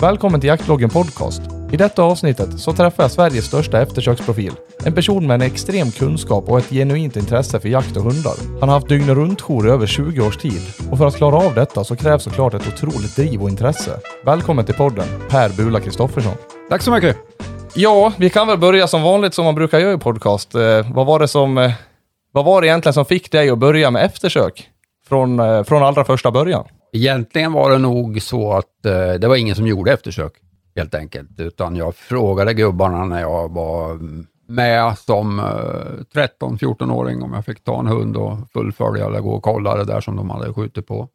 Välkommen till Jaktbloggen Podcast. I detta avsnittet så träffar jag Sveriges största eftersöksprofil. En person med en extrem kunskap och ett genuint intresse för jakt och hundar. Han har haft dygnet runt-jour i över 20 års tid. Och för att klara av detta så krävs såklart ett otroligt driv och intresse. Välkommen till podden, Per Bula Kristoffersson. Tack så mycket. Ja, vi kan väl börja som vanligt som man brukar göra i podcast. Eh, vad var det som... Eh, vad var det egentligen som fick dig att börja med eftersök? Från, eh, från allra första början? Egentligen var det nog så att eh, det var ingen som gjorde eftersök, helt enkelt. Utan jag frågade gubbarna när jag var med som eh, 13-14-åring om jag fick ta en hund och fullfölja eller gå och kolla det där som de hade skjutit på.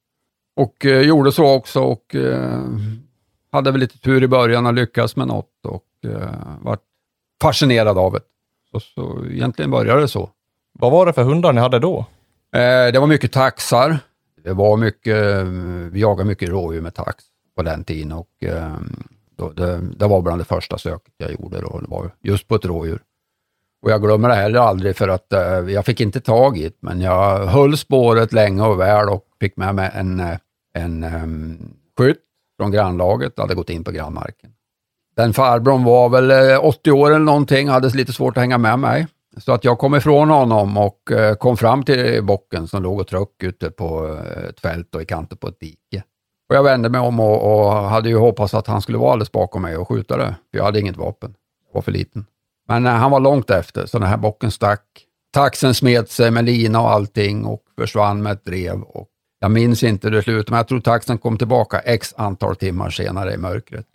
Och eh, gjorde så också och eh, hade väl lite tur i början och lyckades med något och eh, var fascinerad av det. Så, så egentligen började det så. Vad var det för hundar ni hade då? Eh, det var mycket taxar. Det var mycket, vi jagade mycket rådjur med tax på den tiden och ehm, då, det, det, var bland det första söket jag gjorde då, det var just på ett rådjur. Och jag glömmer det heller aldrig för att eh, jag fick inte tag i det, men jag höll spåret länge och väl och fick med mig en, en um, skytt från grannlaget, hade gått in på grannmarken. Den farbrorn var väl eh, 80 år eller någonting, hade lite svårt att hänga med mig. Så att jag kom ifrån honom och eh, kom fram till bocken som låg och tröck ute på eh, ett fält och i kanten på ett dike. Och jag vände mig om och, och, hade ju hoppats att han skulle vara alldeles bakom mig och skjuta det, för jag hade inget vapen. Jag var för liten. Men eh, han var långt efter, så den här bocken stack. Taxen smet sig med lina och allting och försvann med ett drev. Och jag minns inte det slut, men jag tror taxen kom tillbaka x antal timmar senare i mörkret.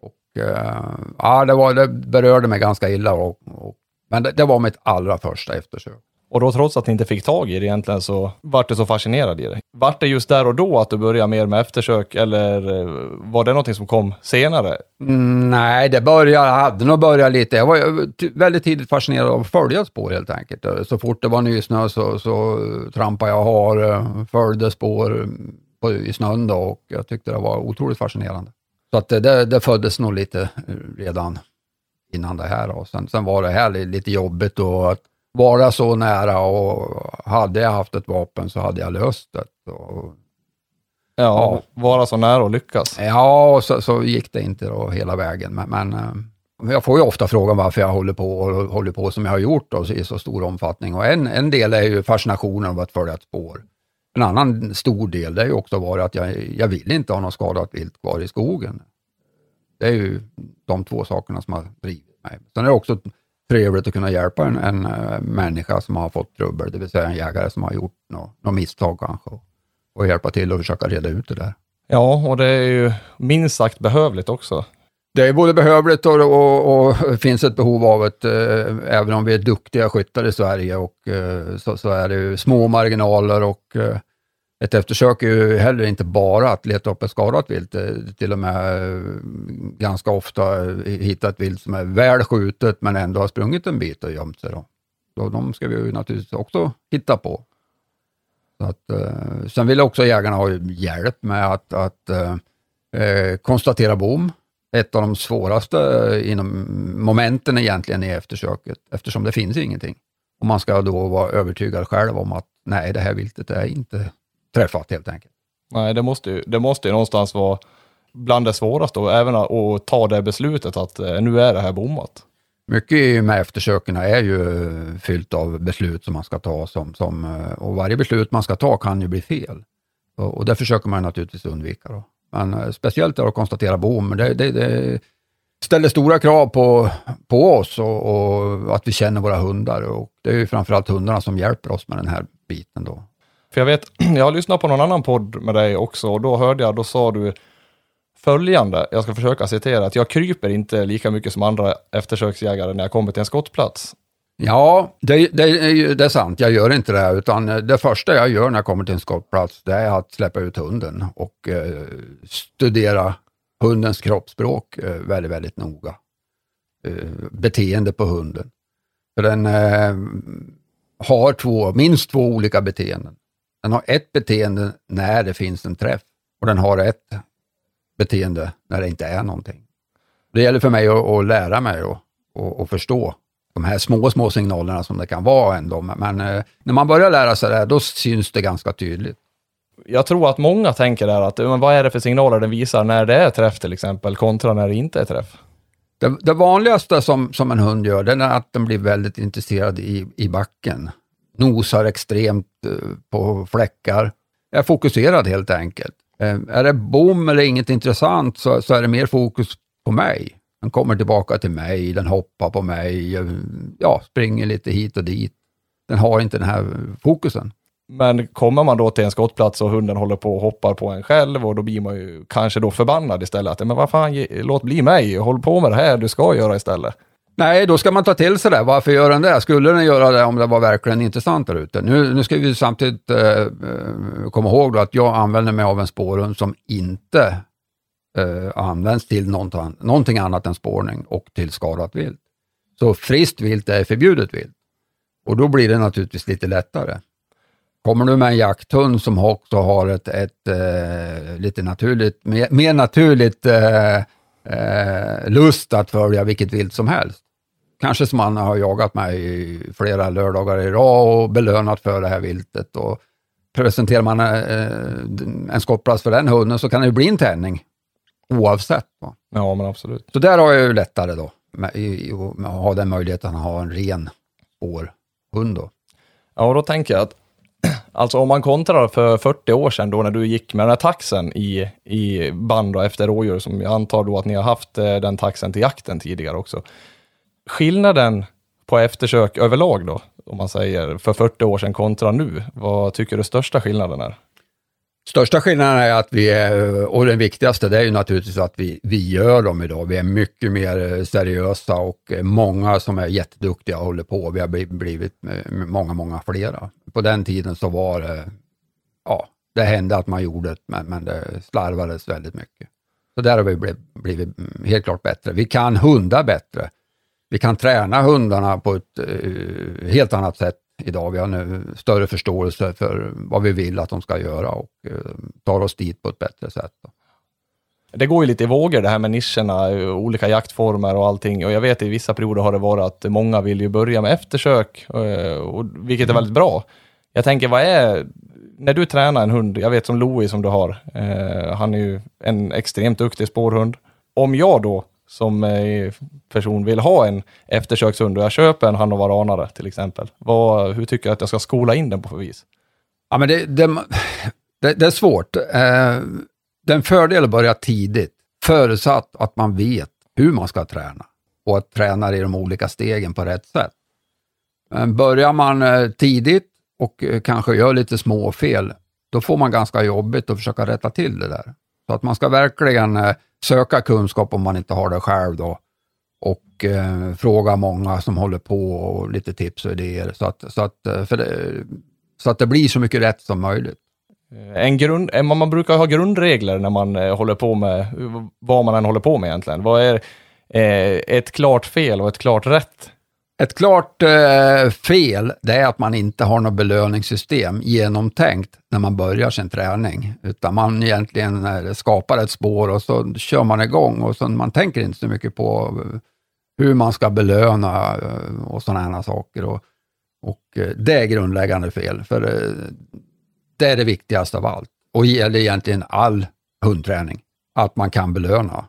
Och, eh, ja, det, var, det berörde mig ganska illa och men det, det var mitt allra första eftersök. Och då trots att ni inte fick tag i det egentligen så vart du så fascinerad i det. Vart det just där och då att du började mer med eftersök eller eh, var det någonting som kom senare? Mm, nej, det började, hade nog börjat lite. Jag var väldigt tidigt fascinerad av att följa spår helt enkelt. Så fort det var nysnö så, så trampade jag har, följde spår på, i snön då och jag tyckte det var otroligt fascinerande. Så att det, det föddes nog lite redan innan det här. Och sen, sen var det här lite jobbigt och att vara så nära och hade jag haft ett vapen så hade jag löst det. Och, ja, ja, vara så nära och lyckas. Ja, och så, så gick det inte då hela vägen. Men, men, eh, jag får ju ofta frågan varför jag håller på och håller på som jag har gjort då, i så stor omfattning. Och en, en del är ju fascinationen av att följa ett spår. En annan stor del är ju också varit att jag, jag vill inte ha något skadat vilt kvar i skogen. Det är ju de två sakerna som har drivit mig. Sen är det också trevligt att kunna hjälpa en, en uh, människa som har fått trubbel, det vill säga en jägare som har gjort något, något misstag kanske, och, och hjälpa till och försöka reda ut det där. Ja, och det är ju minst sagt behövligt också. Det är både behövligt och, och, och finns ett behov av det, eh, även om vi är duktiga skyttar i Sverige, och, eh, så, så, är det ju små marginaler och eh, ett eftersök är ju heller inte bara att leta upp ett skadat vilt, till och med eh, ganska ofta eh, hitta ett vilt som är väl skjutet men ändå har sprungit en bit och gömt sig. Då. Så de ska vi ju naturligtvis också hitta på. Så att, eh, sen vill också jägarna ha hjälp med att, att eh, eh konstatera bom. Ett av de svåraste inom momenten egentligen i eftersöket, eftersom det finns ingenting. Och man ska då vara övertygad själv om att nej, det här viltet är inte träffat helt enkelt. Nej, det måste ju, det måste ju någonstans vara bland det svåraste och även att ta det beslutet att eh, nu är det här bommat. Mycket med eftersöken är ju fyllt av beslut som man ska ta som, som, eh, och varje beslut man ska ta kan ju bli fel. Och, och det försöker man naturligtvis undvika. Då. Men eh, speciellt att konstatera bom, det, det, det ställer stora krav på, på oss och, och, att vi känner våra hundar. Och det är ju framförallt hundarna som hjälper oss med den här biten. Då. För jag vet, jag har lyssnat på någon annan podd med dig också och då hörde jag, då sa du följande, jag ska försöka citera, att jag kryper inte lika mycket som andra eftersöksjägare när jag kommer till en skottplats. Ja, det, det, det, är sant. Jag gör inte det, utan det första jag gör när jag kommer till en skottplats, det är att släppa ut hunden och eh, studera hundens kroppsspråk eh, väldigt, väldigt noga. Eh, beteende på hunden. För den eh, har två, minst två olika beteenden. Den har ett beteende när det finns en träff och den har ett beteende när det inte är någonting. Det gäller för mig att, att lära mig och, och, och, förstå de här små, små signalerna som det kan vara ändå. Men eh, när man börjar lära sig det, då syns det ganska tydligt. Jag tror att många tänker där att, men vad är det för signaler den visar när det är träff till exempel, kontra när det inte är träff? Det, det vanligaste som, som en hund gör, det är att den blir väldigt intresserad i, i backen. Nosar extremt eh, på fläckar. Jag Är fokuserad helt enkelt. Eh, är det bom eller inget intressant så, så är det mer fokus på mig. Den kommer tillbaka till mig, den hoppar på mig, eh, ja, springer lite hit och dit. Den har inte den här fokusen. Men kommer man då till en skottplats och hunden håller på och hoppar på en själv och då blir man ju kanske då förbannad istället. Att, men vad fan, låt bli mig, håll på med det här du ska göra istället. Nej, då ska man ta till sig det. Varför gör den det? Skulle den göra det om det var verkligen intressant där ute? Nu, nu ska vi samtidigt eh, eh, komma ihåg då att jag använder mig av en spårhund som inte eh, används till någonting, någonting annat än spårning och till skadat vilt. Så friskt vilt är förbjudet vilt. Och då blir det naturligtvis lite lättare. Kommer du med en jakthund som också har ett, ett eh, lite naturligt, mer, mer naturligt eh, eh, lust att följa vilket vilt som helst. Kanske som man har jagat i flera lördagar i rad och belönat för det här viltet. Och presenterar man eh, en skottplats för den hunden så kan det ju bli en tändning oavsett. Va? Ja, men absolut. Så där har jag ju lättare då, med, i, med att ha den möjligheten att ha en ren spårhund. Då. Ja, och då tänker jag att Alltså om man kontrar för 40 år sedan då när du gick med den här taxen i, i band då, efter rådjur, som jag antar då att ni har haft eh, den taxen till jakten tidigare också. Skillnaden på eftersök överlag då, om man säger för 40 år sedan kontra nu, vad tycker du största skillnaden är? Största skillnaden är att vi är, och den viktigaste, det är ju naturligtvis att vi, vi gör dem idag. Vi är mycket mer eh, seriösa och eh, många som är jätteduktiga och håller på. Vi har blivit eh, många, många flera. På den tiden så var det, ja, det hände att man gjorde det, men, men det slarvades väldigt mycket. Så där har vi blivit, blivit helt klart bättre. Vi kan hundar bättre. Vi kan träna hundarna på ett uh, helt annat sätt idag. Vi har nu större förståelse för vad vi vill att de ska göra och uh, tar oss dit på ett bättre sätt. Det går ju lite i vågor det här med nischerna, olika jaktformer och allting. Och jag vet i vissa perioder har det varit att många vill ju börja med eftersök, eh, och, vilket är mm. väldigt bra. Jag tänker, vad är, när du tränar en hund, jag vet som Louis som du har, eh, han är ju en extremt duktig spårhund. Om jag då som eh, person vill ha en eftersökshund och jag köper en hannoveranare till exempel. Vad, hur tycker jag att jag ska skola in den på för vis? Ja, men det, det, det, det är svårt. Eh, det är en fördel att börja tidigt, förutsatt att man vet hur man ska träna och att träna i de olika stegen på rätt sätt. Men börjar man eh, tidigt och eh, kanske gör lite småfel, då får man ganska jobbigt att försöka rätta till det där. Så att man ska verkligen eh, söka kunskap om man inte har det själv då och eh, fråga många som håller på och lite tips och idéer så att, så att, eh, för det, så att det blir så mycket rätt som möjligt. Eh, en grund, man brukar ha grundregler när man håller på med vad man än håller på med egentligen. Vad är eh, ett klart fel och ett klart rätt? Ett klart eh, fel, det är att man inte har något belöningssystem genomtänkt när man börjar sin träning, utan man egentligen eh, skapar ett spår och så kör man igång och så man tänker inte så mycket på eh, hur man ska belöna eh, och sådana saker. Och, och eh, det är grundläggande fel, för det är det viktigaste av allt. Och gäller egentligen all hundträning, att man kan belöna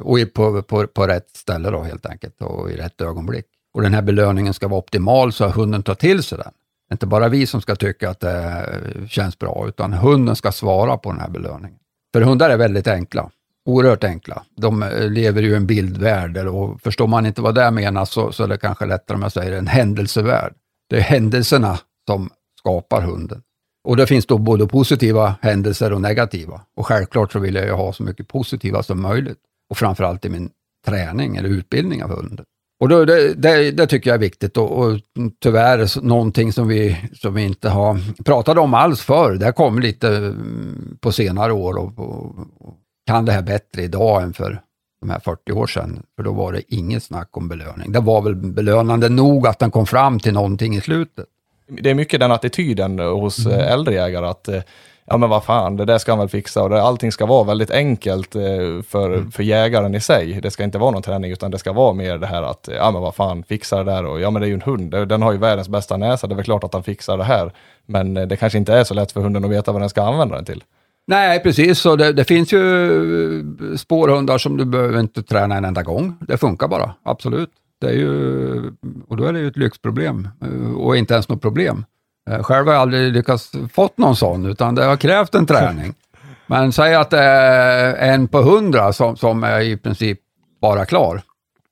och på, på, på rätt ställe då helt enkelt och i rätt ögonblick och den här belöningen ska vara optimal så att hunden tar till sig den. Det är inte bara vi som ska tycka att det känns bra, utan hunden ska svara på den här belöningen. För hundar är väldigt enkla, oerhört enkla. De eh, lever ju i en bildvärld och förstår man inte vad det menas så, så är det kanske lättare om jag säger en händelsevärld. Det är händelserna som skapar hunden. Och det finns då både positiva händelser och negativa. Och självklart så vill jag ju ha så mycket positiva som möjligt. Och framförallt i min träning eller utbildning av hunden. Och då, det, det, det, tycker jag är viktigt och, och tyvärr någonting som vi, som vi inte har pratat om alls förr. Det har kommit lite mm, på senare år och, och, och, kan det här bättre idag än för de här 40 år sedan. För då var det inget snack om belöning. Det var väl belönande nog att den kom fram till någonting i slutet. Det är mycket den attityden hos mm. äldre jägare att ja men vad fan, det där ska han väl fixa och det, allting ska vara väldigt enkelt eh, för, Mm. för jägaren i sig. Det ska inte vara någon träning utan det ska vara mer det här att, ja men vad fan, fixa det där och ja men det är ju en hund, den har ju världens bästa näsa, det är väl klart att han fixar det här. Men eh, det kanske inte är så lätt för hunden att veta vad den ska använda den till. Nej, precis. Så det, det finns ju spårhundar som du behöver inte träna en enda gång. Det funkar bara, absolut. Det är ju, och då är det ju ett lyxproblem eh, och inte ens något problem. Eh, Själv har jag aldrig lyckats fått någon sån, utan det har krävt en träning. Men säg att det är en på hundra som, som är i princip bara klar.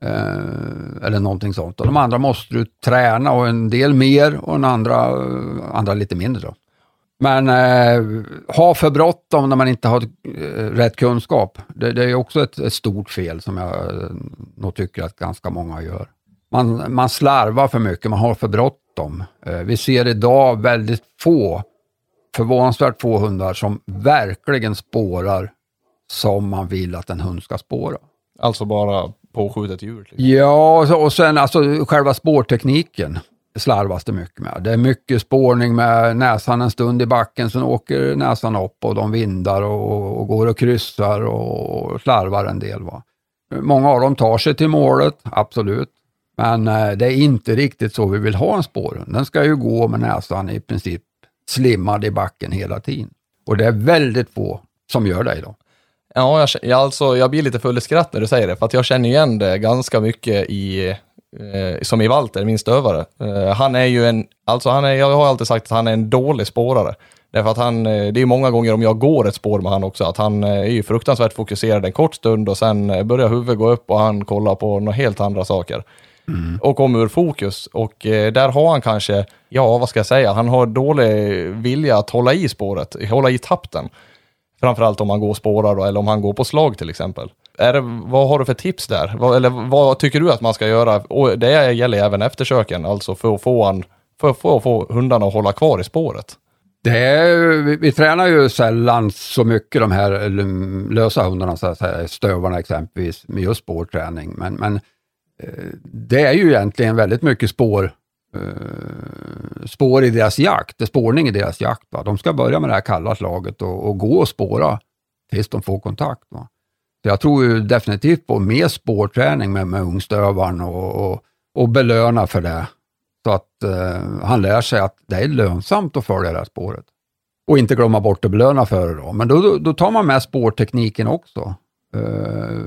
Eh, eller någonting sånt. Och de andra måste du träna och en del mer och en andra, andra lite mindre. Då. Men eh, ha för bråttom när man inte har eh, rätt kunskap, det, det är också ett, ett stort fel som jag eh, nog tycker att ganska många gör. Man, man slarvar för mycket, man har för bråttom. Eh, vi ser idag väldigt få, förvånansvärt få hundar som verkligen spårar som man vill att en hund ska spåra. Alltså bara påskjutet djur. Liksom. Ja, och, sen alltså själva spårtekniken slarvas det mycket med. Det är mycket spårning med näsan en stund i backen, sen åker näsan upp och de vindar och, och går och kryssar och, och slarvar en del. Va? Många av dem tar sig till målet, absolut. Men eh, det är inte riktigt så vi vill ha en spårhund. Den ska ju gå med näsan i princip slimmad i backen hela tiden. Och det är väldigt få som gör det idag. Ja, jag, jag, alltså, jag blir lite full i skratt när du säger det, för att jag känner igen det ganska mycket i, eh, som i Walter, min stövare. Eh, han är ju en, alltså han är, jag har alltid sagt att han är en dålig spårare. Därför att han, eh, det är många gånger om jag går ett spår med han också, att han eh, är ju fruktansvärt fokuserad en kort stund och sen börjar huvudet gå upp och han kollar på några helt andra saker. Och kommer ur fokus. Och eh, där har han kanske, ja vad ska jag säga, han har dålig vilja att hålla i spåret, hålla i tapten. Framförallt om han går och spårar då, eller om han går på slag till exempel. Är det, vad har du för tips där? Vad, eller vad tycker du att man ska göra? Och det gäller även eftersöken, alltså för att få, han, för att få, få hundarna att hålla kvar i spåret. Det är, vi, vi tränar ju sällan så mycket de här lösa hundarna, så att säga, stövarna exempelvis, med just spårträning. Men, men det är ju egentligen väldigt mycket spår, eh, spår i deras jakt, det är spårning i deras jakt. Va? De ska börja med det här kalla slaget och, och gå och spåra tills de får kontakt. Va? Så jag tror ju definitivt på mer spårträning med, med ungstövaren och, och, och belöna för det. Så att eh, han lär sig att det är lönsamt att följa det här spåret. Och inte glömma bort att belöna för det då. Men då, då, då tar man med spårtekniken också. Eh,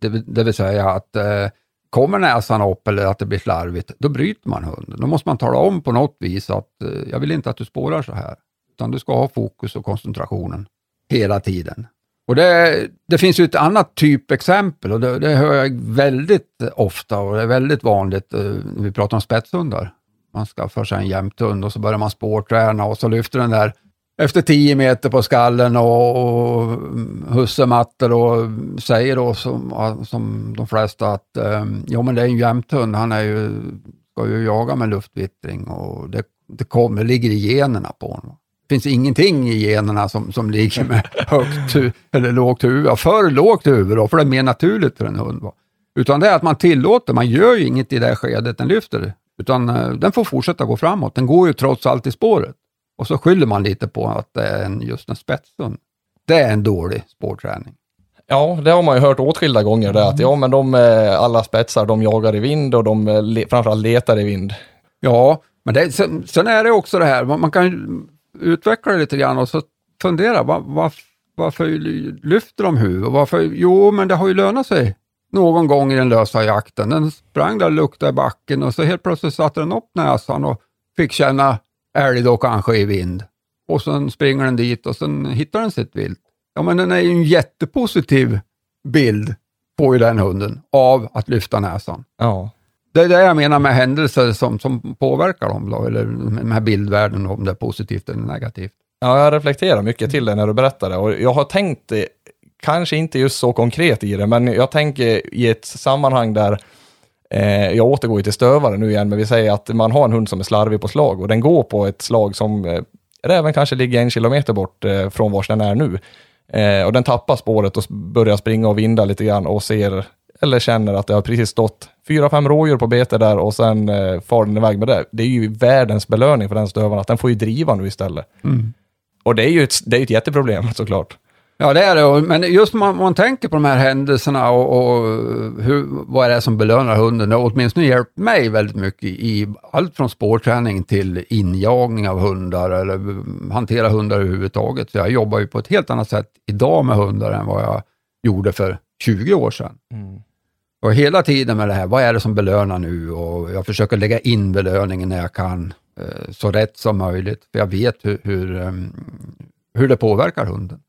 det, vill- det vill säga att eh, kommer näsan upp eller att det blir slarvigt, då bryter man hunden. Då måste man tala om på något vis att eh, jag vill inte att du spårar så här. Utan du ska ha fokus och koncentrationen hela tiden. Och det, det finns ju ett annat typexempel och det, det hör jag väldigt ofta och det är väldigt vanligt eh, när vi pratar om spetshundar. Man skaffar sig en jämthund och så börjar man spårträna och så lyfter den där efter 10 meter på skallen och, och hussematter och säger då som, som de flesta att eh, ja men det är en jämthund, han är ju, ska ju jaga med luftvittring och det, det kommer, ligger i generna på honom. Det finns ingenting i generna som, som ligger med högt eller lågt huvud. För lågt huvud då, för det är mer naturligt för en hund. Va? Utan det är att man tillåter, man gör ju inget i det skedet den lyfter. Utan eh, den får fortsätta gå framåt. Den går ju trots allt i spåret. Och så skyller man lite på att det är en, just en spetshund. Det är en dålig spårträning. Ja, det har man ju hört åtskilda gånger det att ja men de eh, alla spetsar de jagar i vind och de eh, le, framförallt letar i vind. Ja, men det, sen, sen är det också det här, man man kan ju utveckla det lite grann och så fundera, var, var, varför lyfter de huvudet? Varför? Jo, men det har ju lönat sig någon gång i den lösa jakten. Den sprang där och luktade i backen och så helt plötsligt satte den upp näsan och fick känna älg då kanske i vind. Och sen springer den dit och sen hittar den sitt vilt. Ja, men den är ju en jättepositiv bild på ju den hunden av att lyfta näsan. Ja. Det är det jag menar med händelser som, som påverkar dem, då, eller med här bildvärlden, om det är positivt eller negativt. Ja, jag reflekterar mycket till det när du berättar det och jag har tänkt det, kanske inte just så konkret i det, men jag tänker i ett sammanhang där eh, jag återgår ju till stövare nu igen, men vi säger att man har en hund som är slarvig på slag och den går på ett slag som eh, räven kanske ligger en kilometer bort eh, från var den är nu. Eh, och den tappar spåret och börjar springa och vinda lite grann och ser eller känner att det har precis stått fyra, fem rådjur på bete där och sen eh, far den iväg med det. Det är ju världens belöning för den stövaren att den får ju driva nu istället. Och det är ju ett, det är ett jätteproblem såklart. Ja, det är det. Men just man, man tänker på de här händelserna och, och hur, vad är det som belönar hunden? Det har åtminstone hjälpt mig väldigt mycket i allt från spårträning till injagning av hundar eller hantera hundar överhuvudtaget. Så jag jobbar ju på ett helt annat sätt idag med hundar än vad jag gjorde för 20 år sedan. Mm. Och hela tiden med det här, vad är det som belönar nu? Och jag försöker lägga in belöningen när jag kan, eh, så rätt som möjligt. För jag vet hur, hur, ehm, hur det påverkar hunden.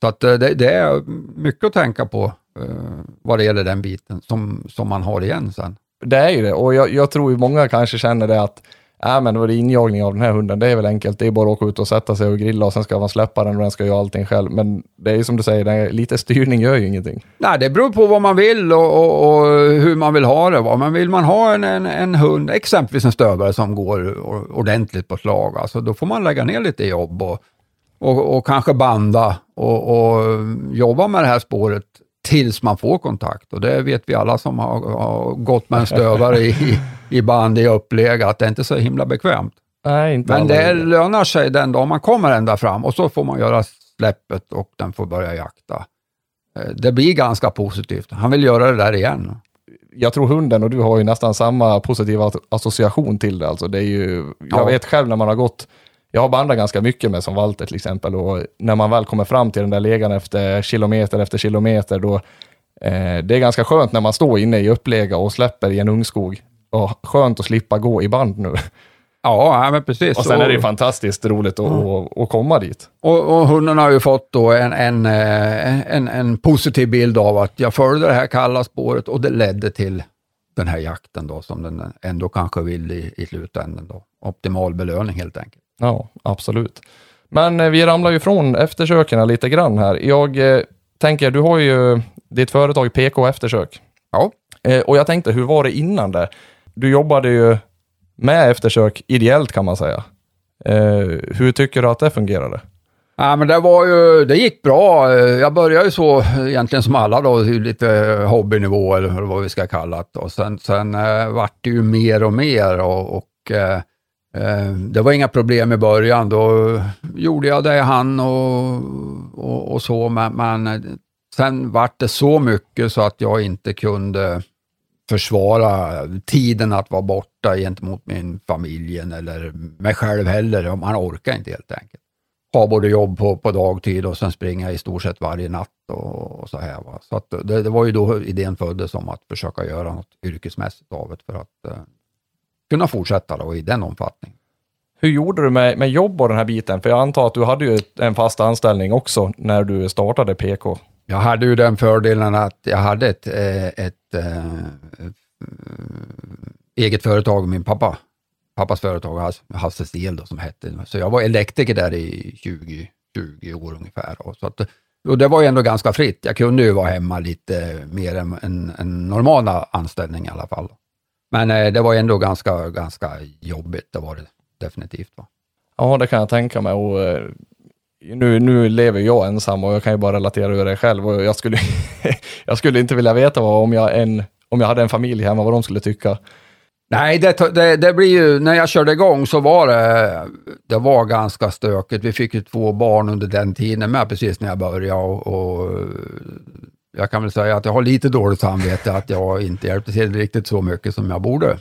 Så att eh, det, det, är mycket att tänka på eh, vad det gäller den biten som, som man har igen sen. Det är ju det och jag, jag tror ju många kanske känner det att Ja, men då är det injagning av den här hunden. Det är väl enkelt. Det är bara att åka ut och sätta sig och grilla och sen ska man släppa den och den ska göra allting själv. Men det är ju som du säger, lite styrning gör ju ingenting. Nej, det beror på vad man vill och, och, och hur man vill ha det. Men vill man ha en, en, en, hund, exempelvis en stövare som går ordentligt på slag, alltså, då får man lägga ner lite jobb och, och, och kanske banda och, och jobba med det här spåret tills man får kontakt. Och det vet vi alla som har, har gått med en stövare i, i band i upplägg, att det är inte är så himla bekvämt. Nej, inte Men det lönar sig den dag man kommer ända fram och så får man göra släppet och den får börja jakta. Eh, det blir ganska positivt. Han vill göra det där igen. Jag tror hunden och du har ju nästan samma positiva association till det. Alltså det är ju, jag ja. vet själv när man har gått jag har bandat ganska mycket med som Walter till exempel och när man väl kommer fram till den där legan efter kilometer efter kilometer, då eh, det är ganska skönt när man står inne i upplega och släpper i en ungskog. Och skönt att slippa gå i band nu. Ja, men precis. Och sen är det fantastiskt roligt att, mm. att, komma dit. Och, och hunden har ju fått då en, en, eh, en, en, positiv bild av att jag följde det här kalla spåret och det ledde till den här jakten då som den ändå kanske vill i, i slutändan. Då. Optimal belöning helt enkelt. Ja, absolut. Men eh, vi ramlar ju från eftersöken lite grann här. Jag eh, tänker, du har ju ditt företag PK Eftersök. Ja. Eh, och jag tänkte, hur var det innan det? Du jobbade ju med eftersök ideellt kan man säga. Eh, hur tycker du att det fungerade? Ja, men det, var ju, det gick bra. Jag började ju så egentligen som alla då, lite hobbynivå eller vad vi ska kalla det. Och sen, sen eh, vart det ju mer och mer och, och eh, Eh, Eh, det var inga problem i början. Då gjorde jag det jag hann och, och, och så, men, men sen vart det så mycket så att jag inte kunde försvara tiden att vara borta gentemot min familj eller mig själv heller. Man orkar inte helt enkelt. Ha både jobb på, på dagtid och sen springa i stort sett varje natt och, och så här. Va? Så att det, det, var ju då idén föddes om att försöka göra något yrkesmässigt av det för att eh, kunna fortsätta då i den omfattningen. Hur gjorde du med, med jobb och den här biten? För jag antar att du hade ju en fast anställning också när du startade PK. Jag hade ju den fördelen att jag hade ett, eh, ett, ett, ett eh, eget företag, min pappa. Pappas företag, Hasse Stel då, som hette. Så jag var elektriker där i 20, 20 år ungefär. Då. Så att, och det var ju ändå ganska fritt. Jag kunde ju vara hemma lite mer än en, en normal anställning i alla fall. Men eh, det var ändå ganska, ganska jobbigt, det var det definitivt. Va? Ja, det kan jag tänka mig. Och, eh, nu, nu lever jag ensam och jag kan ju bara relatera över det själv. Och jag, skulle, jag skulle inte vilja veta vad, om, jag en, om jag hade en familj hemma, vad de skulle tycka. Nej, det, det, det, blir ju, när jag körde igång så var det, det var ganska stökigt. Vi fick ju två barn under den tiden med, precis när jag började. Och, och jag kan väl säga att jag har lite dåligt samvete att jag inte hjälpte till riktigt så mycket som jag borde.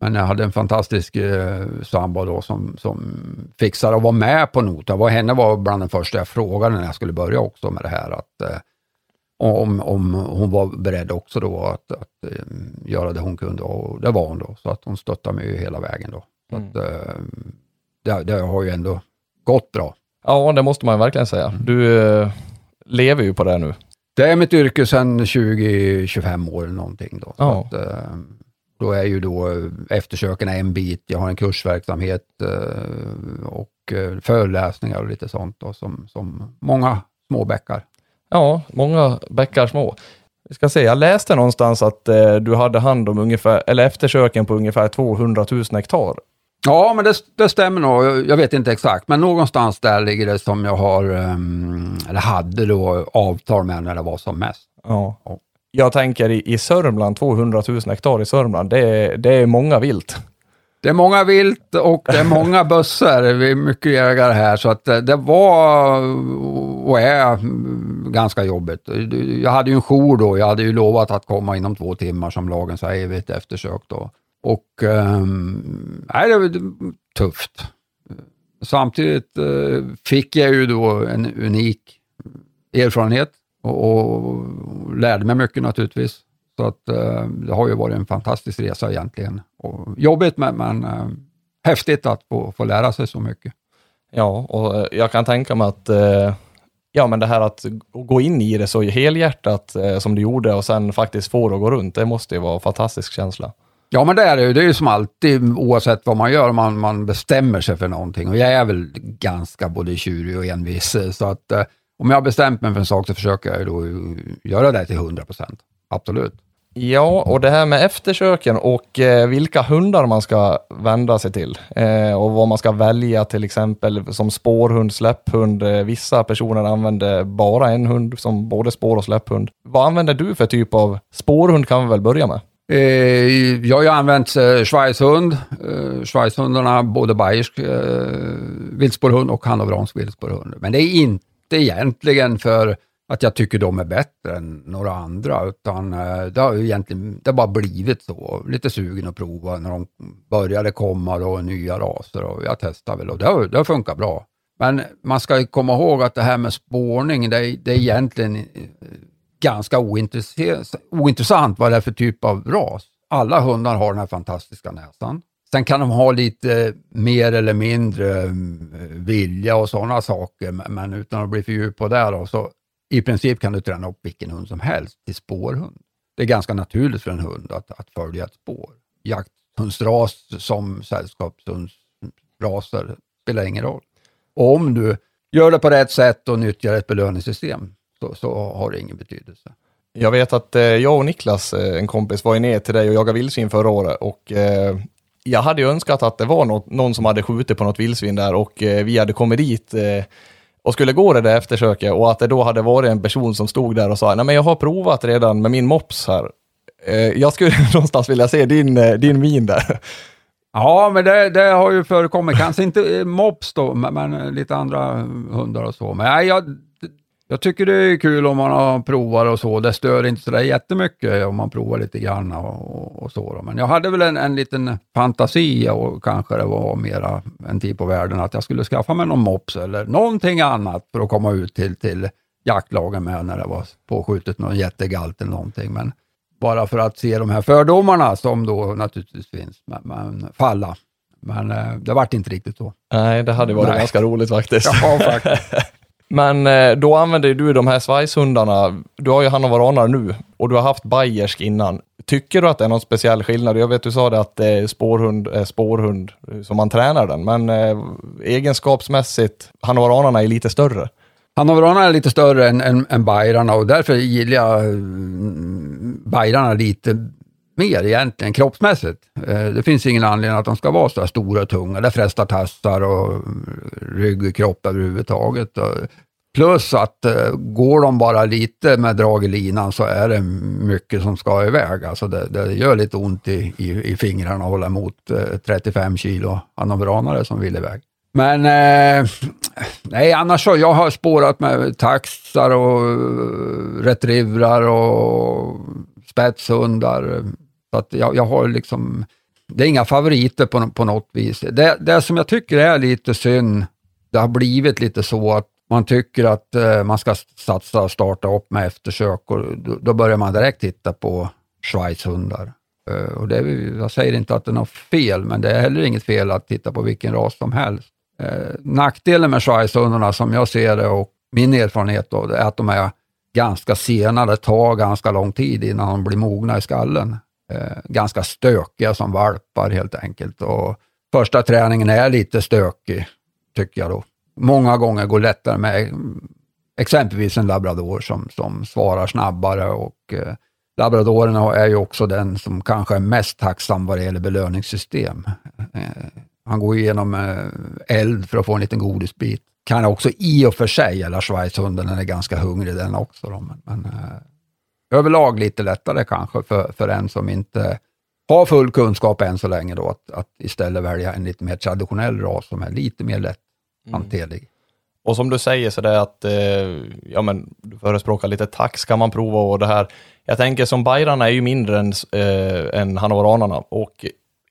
Men jag hade en fantastisk eh, sambo då som, som fixade och var med på noten. Var, henne var bland den första jag frågade när jag skulle börja också med det här. Att, eh, om, om hon var beredd också då att, att eh, göra det hon kunde och det var hon då. Så att hon stöttade mig hela vägen då. Mm. att, eh, det, det, har ju ändå gått bra. Ja, det måste man verkligen säga. Du eh, lever ju på det nu. Det är mitt yrke sedan 20-25 år någonting då. Ja. Att, eh, då är ju då eftersöken en bit. Jag har en kursverksamhet eh, och eh, föreläsningar och lite sånt då, som, som många små bäckar. Ja, många bäckar små. Vi ska se, jag läste någonstans att eh, du hade hand om ungefär, eller eftersöken på ungefär 200 000 hektar. Ja, men det, det stämmer nog. Jag vet inte exakt, men någonstans där ligger det som jag har, um, eller hade då avtal med när det var som mest. Ja. ja jag tänker i, i Sörmland, 200 000 hektar i Sörmland, det är, det är många vilt. Det är många vilt och det är många bössor. Vi är mycket jägare här, så att det var och är ganska jobbigt. Jag hade ju en jour då. Jag hade ju lovat att komma inom två timmar som lagen säger vid ett eftersök. Då. Och um, nej, det var tufft. Samtidigt uh, fick jag ju då en unik erfarenhet och, och lärde mig mycket naturligtvis. Så att uh, det har ju varit en fantastisk resa egentligen. Och jobbigt men, men uh, häftigt att få, få lära sig så mycket. Ja, och jag kan tänka mig att ja, men det här att gå in i det så helhjärtat som du gjorde och sen faktiskt få det att gå runt, det måste ju vara en fantastisk känsla. Ja, men det är det ju. Det är ju som alltid, oavsett vad man gör, man, man bestämmer sig för någonting. Och jag är väl ganska både tjurig och envis, eh, så att eh, om jag har bestämt mig för en sak så försöker jag då göra det till 100 procent. Absolut. Ja, och det här med eftersöken och eh, vilka hundar man ska vända sig till eh, och vad man ska välja till exempel som spårhund, släpphund. Eh, vissa personer använder bara en hund som både spår och släpphund. Vad använder du för typ av spårhund kan vi väl börja med? Eh, jag har ju använt eh, schweizhund, eh, schweizhundarna, både bayersk eh, vildspårhund och hannoveransk viltspårhund. Men det är inte egentligen för att jag tycker de är bättre än några andra, utan eh, det har ju egentligen det har bara blivit så. Lite sugen att prova när de började komma då, nya raser och jag testade väl och det har, det har funkat bra. Men man ska komma ihåg att det här med spårning, det, det är egentligen eh, ganska ointressant vad det är för typ av ras. Alla hundar har den här fantastiska näsan. Sen kan de ha lite mer eller mindre mm, vilja och sådana saker, men utan att bli för djup på det då, så i princip kan du träna upp vilken hund som helst till spårhund. Det är ganska naturligt för en hund att, att följa ett spår. Jakthundsras som sällskapshundsraser spelar ingen roll. Och om du gör det på rätt sätt och nyttjar ett belöningssystem så, så har det ingen betydelse. Jag vet att eh, jag och Niklas, eh, en kompis, var ju ner till dig och jagade vildsvin förra året och eh, jag hade ju önskat att det var något, någon som hade skjutit på något vildsvin där och eh, vi hade kommit dit eh, och skulle gå det där eftersöket och att det då hade varit en person som stod där och sa, nej men jag har provat redan med min mops här. Eh, jag skulle någonstans vilja se din, din min där. Ja, men det, det, har ju förekommit. Kanske inte mops då, men, men, lite andra hundar och så. Men jag, jag tycker det är kul om man har provat och så. Det stör inte sådär jättemycket om man provar lite grann och, och så. Då. Men jag hade väl en, en liten fantasi och kanske det var mera en tid på världen att jag skulle skaffa mig någon mops eller någonting annat för att komma ut till, till jaktlagen med när det var påskjutet någon jättegalt eller någonting. Men bara för att se de här fördomarna som då naturligtvis finns, men, men falla. Men eh, det vart inte riktigt så. Nej, det hade varit Nej. ganska roligt faktiskt. Ja, faktiskt. Men eh, då använder du de här svajshundarna. Du har ju hannoveranare nu och du har haft bayersk innan. Tycker du att det är någon speciell skillnad? Jag vet du sa det att det är spårhund, är spårhund som man tränar den, men eh, egenskapsmässigt, hannoveranarna är lite större. Hannoveranarna är lite större än, än, än bajrarna och därför gillar jag mm, bajrarna lite mer egentligen kroppsmässigt. Eh, det finns ingen anledning att de ska vara så här stora och tunga. Det frestar tassar och rygg och kropp överhuvudtaget. Plus att eh, går de bara lite med drag i linan så är det mycket som ska iväg. Alltså det, det gör lite ont i, i, i fingrarna att hålla emot eh, 35 kilo anobranare som vill iväg. Men eh, nej, annars så, jag har spårat med taxar och retrievrar och spetshundar. Så att jag, jag har liksom, det är inga favoriter på, på något vis. Det, det som jag tycker är lite synd, det har blivit lite så att man tycker att eh, man ska satsa och starta upp med eftersök och då, då börjar man direkt titta på schweizhundar. Eh, och det, jag säger inte att det är något fel, men det är heller inget fel att titta på vilken ras som helst. Eh, nackdelen med schweizhundarna som jag ser det och min erfarenhet då, är att de är ganska sena. Det tar ganska lång tid innan de blir mogna i skallen. Eh, ganska stökiga som valpar helt enkelt. Och första träningen är lite stökig, tycker jag då. Många gånger går det lättare med exempelvis en labrador som, som svarar snabbare och eh, labradoren är ju också den som kanske är mest tacksam vad det gäller belöningssystem. Eh, han går igenom eh, eld för att få en liten godisbit. Kan också i och för sig gälla schweizhunden, den är ganska hungrig den också. Då, men, men eh, överlag lite lättare kanske för, för en som inte har full kunskap än så länge då, att, att istället välja en lite mer traditionell ras som är lite mer lätthanterlig. Mm. Och som du säger så det är att, eh, ja men du förespråkar lite tax kan man prova och det här. Jag tänker som Bajrarna är ju mindre än, eh, än hanoveranarna och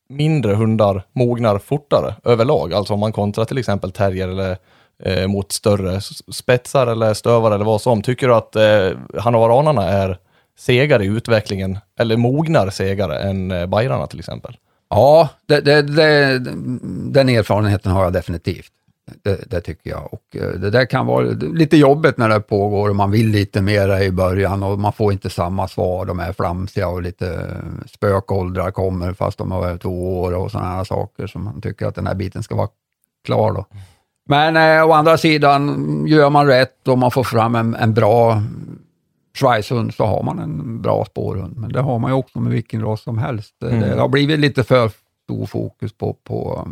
mindre hundar mognar fortare överlag. Alltså om man kontrar till exempel terrier eller eh, mot större spetsar eller stövar eller vad som. Tycker du att eh, hanoveranarna är segare i utvecklingen eller mognar segare än eh, bayrarna till exempel? Ja, det, det, det, den erfarenheten har jag definitivt. Det, det, tycker jag. Och eh, det där kan vara lite jobbigt när det pågår och man vill lite mera i början och man får inte samma svar. De är flamsiga och lite spökåldrar kommer fast de är två år och sådana här saker som man tycker att den här biten ska vara klar. Då. Men eh, å andra sidan, gör man rätt och man får fram en, en bra schweizhund så har man en bra spårhund. Men det har man ju också med vilken ras som helst. Mm. Det har blivit lite för stor fokus på, på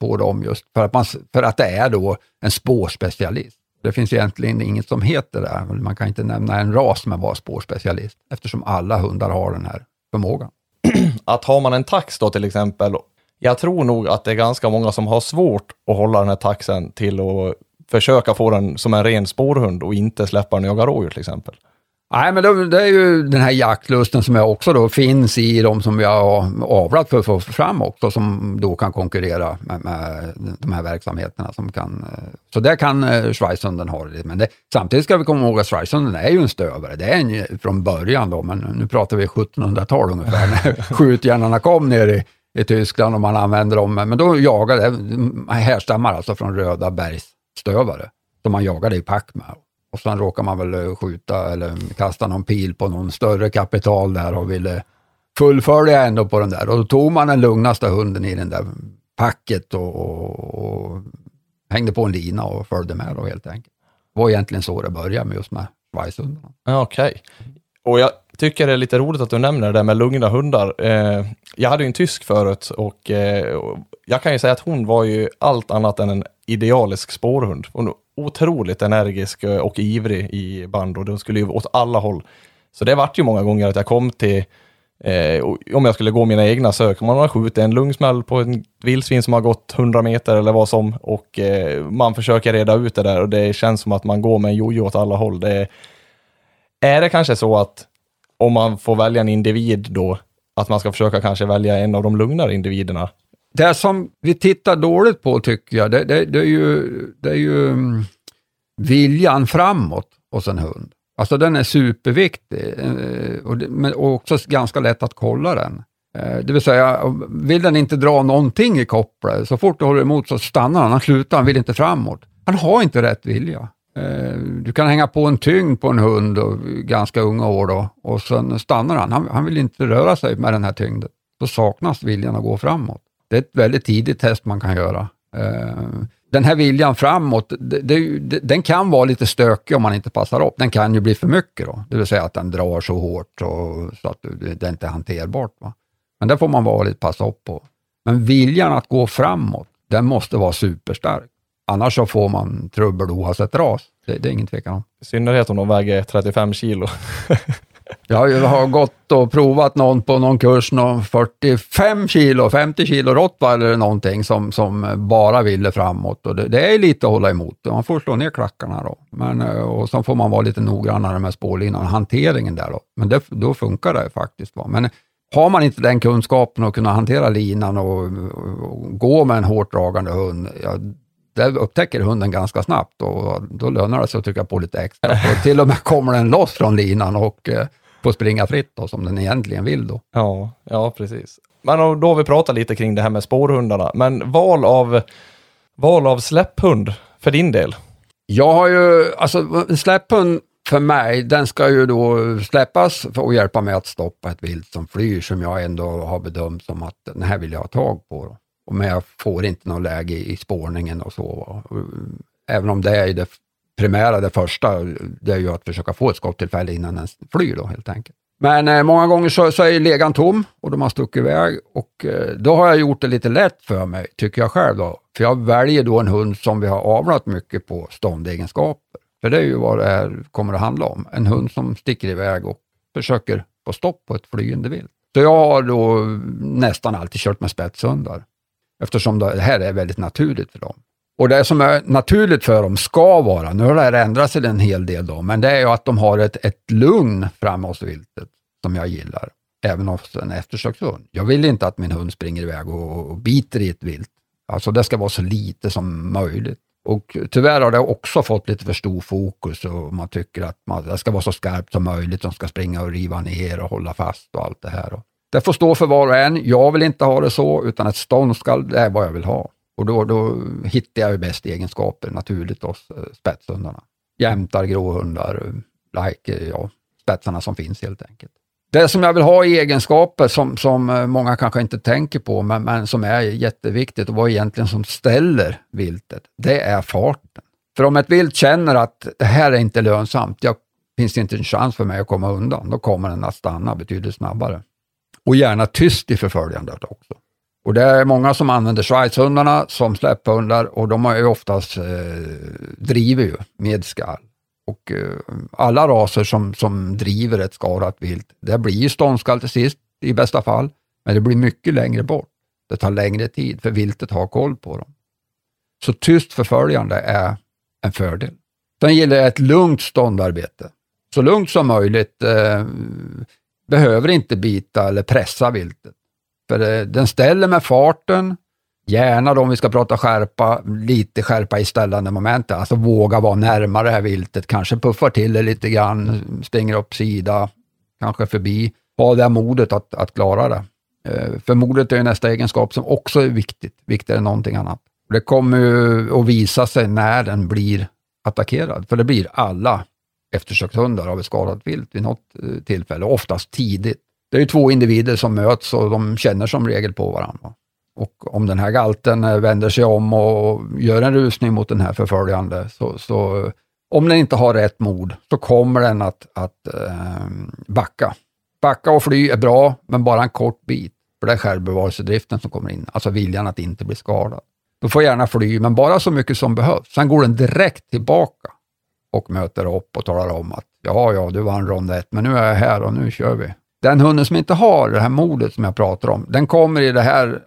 på dem just för att, man, för att det är då en spårspecialist. Det finns egentligen inget som heter det. Man kan inte nämna en ras med vara spårspecialist eftersom alla hundar har den här förmågan. Att har man en tax då till exempel, jag tror nog att det är ganska många som har svårt att hålla den här taxen till att försöka få den som en ren spårhund och inte släppa den och jaga rådjur till exempel. Nej, men det, det, är ju den här jaktlusten som jag också då finns i de som vi har avlat för att få fram också, som då kan konkurrera med, med de här verksamheterna. Som kan, så där kan eh, Schweizhunden ha det. Men det, samtidigt ska vi komma ihåg att Schweizhunden är ju en stövare. Det är en från början då, men nu pratar vi 1700-tal ungefär, när skjutjärnarna kom ner i, i Tyskland och man använde dem. Men då jagade, härstammar alltså från röda bergsstövare, som man jagade i pack med. Och sen råkar man väl eh, skjuta eller kasta någon pil på någon större kapital där och ville fullfölja ändå på den där. Och då tog man den lugnaste hunden i den där packet och, och, och hängde på en lina och följde med då helt enkelt. Det var egentligen så det började med just med schweizhundarna. Okej. Okay. Och jag tycker det är lite roligt att du nämner det där med lugna hundar. Eh, jag hade ju en tysk förut och, eh, och jag kan ju säga att hon var ju allt annat än en idealisk spårhund. Hon otroligt energisk eh, och ivrig i band och den skulle ju åt alla håll. Så det vart ju många gånger att jag kom till, eh, om jag skulle gå mina egna sök, man har skjutit en lungsmäll på en vildsvin som har gått 100 meter eller vad som och eh, man försöker reda ut det där och det känns som att man går med en jojo åt alla håll. Det, är det kanske så att om man får välja en individ då, att man ska försöka kanske välja en av de lugnare individerna det som vi tittar dåligt på tycker jag, det, det, det är ju, det är ju mm, viljan framåt hos en hund. Alltså den är superviktig eh, och, men, också ganska lätt att kolla den. Eh, det vill säga, vill den inte dra någonting i kopplet, så fort du håller emot så stannar han, han slutar, han vill inte framåt. Han har inte rätt vilja. Eh, du kan hänga på en tyngd på en hund, och, ganska unga år då, och sen stannar han. han. Han vill inte röra sig med den här tyngden. Då saknas viljan att gå framåt. Det är ett väldigt tidigt test man kan göra. Eh, den här viljan framåt, det, det, den kan vara lite stökig om man inte passar upp. Den kan ju bli för mycket då, det vill säga att den drar så hårt och, så att det inte är hanterbart. Va? Men det får man vara lite passa upp på. Men viljan att gå framåt, den måste vara superstark. Annars så får man trubbel oavsett ras. Det, det är ingen tvekan om. I synnerhet om de väger 35 kilo. Jag har gått och provat någon på någon kurs, någon 45 kilo, 50 kilo rottweiler eller någonting som, som bara ville framåt. Och det, det, är lite att hålla emot. Man får slå ner klackarna då. Men, eh, och så får man vara lite noggrannare med spårlinan, hanteringen där då. Men det, då funkar det faktiskt. Va? Men eh, har man inte den kunskapen att kunna hantera linan och, och, och gå med en hårt dragande hund, ja, det upptäcker hunden ganska snabbt och då lönar det sig att trycka på lite extra. Och till och med kommer den loss från linan och eh, får springa fritt då, som den egentligen vill då. Ja, ja precis. Men då har vi pratat lite kring det här med spårhundarna, men val av, val av släpphund för din del? Jag har ju, alltså släpphund för mig, den ska ju då släppas att hjälpa mig att stoppa ett vilt som flyr som jag ändå har bedömt som att den här vill jag ha tag på. Men jag får inte något läge i spårningen och så. Även om det är det primära, det första, det är ju att försöka få ett skottillfälle innan den flyr då helt enkelt. Men eh, många gånger så, så, är legan tom och de har stuckit iväg och eh, då har jag gjort det lite lätt för mig, tycker jag själv då. För jag väljer då en hund som vi har avlat mycket på ståndegenskaper. För det är ju vad det här kommer att handla om. En hund som sticker iväg och försöker få stopp på ett flygande vilt. Så jag har då nästan alltid kört med spetshundar, eftersom det här är väldigt naturligt för dem. Och det som är naturligt för dem ska vara, nu har det här ändrat sig en hel del då, men det är ju att de har ett, ett lugn framme hos viltet som jag gillar, även hos en eftersökshund. Jag vill inte att min hund springer iväg och, och biter i ett vilt. Alltså det ska vara så lite som möjligt. Och tyvärr har det också fått lite för stor fokus och man tycker att man, det ska vara så skarpt som möjligt. De ska springa och riva ner och hålla fast och allt det här. Det får stå för var och en. Jag vill inte ha det så, utan ett ståndskall, det är vad jag vill ha. Och då, då hittar jag ju bäst egenskaper naturligt hos eh, spetshundarna. Jämtar, gråhundar, like, eh, ja, spetsarna som finns helt enkelt. Det som jag vill ha i egenskaper som, som eh, många kanske inte tänker på, men, men som är jätteviktigt och vad egentligen som ställer viltet, det är farten. För om ett vilt känner att det här är inte lönsamt, jag finns det inte en chans för mig att komma undan, då kommer den att stanna betydligt snabbare. Och gärna tyst i förföljandet också. Och det är många som använder schweizhundarna som släpphundar och de har ju oftast eh, driver ju med skall. Och eh, alla raser som, som driver ett skadat vilt, det blir ju ståndskall till sist i bästa fall, men det blir mycket längre bort. Det tar längre tid för viltet har koll på dem. Så tyst förföljande är en fördel. Sen gäller det ett lugnt ståndarbete. Så lugnt som möjligt. Eh, behöver inte bita eller pressa viltet. För eh, den ställer med farten, Gärna då om vi ska prata skärpa, lite skärpa i ställande momentet, alltså våga vara närmare det här viltet, kanske puffar till det lite grann, stänger upp sida, kanske förbi. Ha det modet att, att klara det. Eh, för modet är nästa egenskap som också är viktigt, viktigare än någonting annat. Det kommer ju att visa sig när den blir attackerad, för det blir alla eftersökshundar av ett skadat vilt vid något eh, tillfälle, oftast tidigt. Det är ju två individer som möts och de känner som regel på varandra. Och om den här galten eh, vänder sig om och gör en rusning mot den här förföljande, så, så om den inte har rätt mod, så kommer den att, att eh, backa. Backa och fly är bra, men bara en kort bit. För det är självbevarelsedriften som kommer in, alltså viljan att inte bli skadad. Du får gärna fly, men bara så mycket som behövs. Sen går den direkt tillbaka och möter upp och talar om att ja, ja, du vann rond ett, men nu är jag här och nu kör vi. Den hunden som inte har det här modet som jag pratar om, den kommer i det här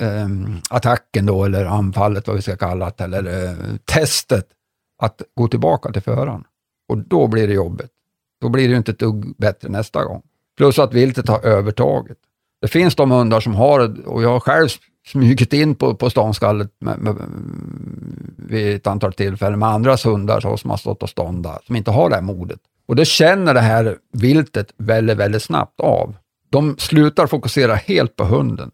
eh, attacken då, eller anfallet, vad vi ska kalla det, eller eh, testet, att gå tillbaka till föraren. Och då blir det jobbigt. Då blir det ju inte ett dugg bättre nästa gång. Plus att viltet har övertaget. Det finns de hundar som har och jag har själv smugit in på, på ståndskallet med, med, vid ett antal tillfällen med andras hundar så, som har stått och ståndat, som inte har det här modet. Och det känner det här viltet väldigt, väldigt snabbt av. De slutar fokusera helt på hunden.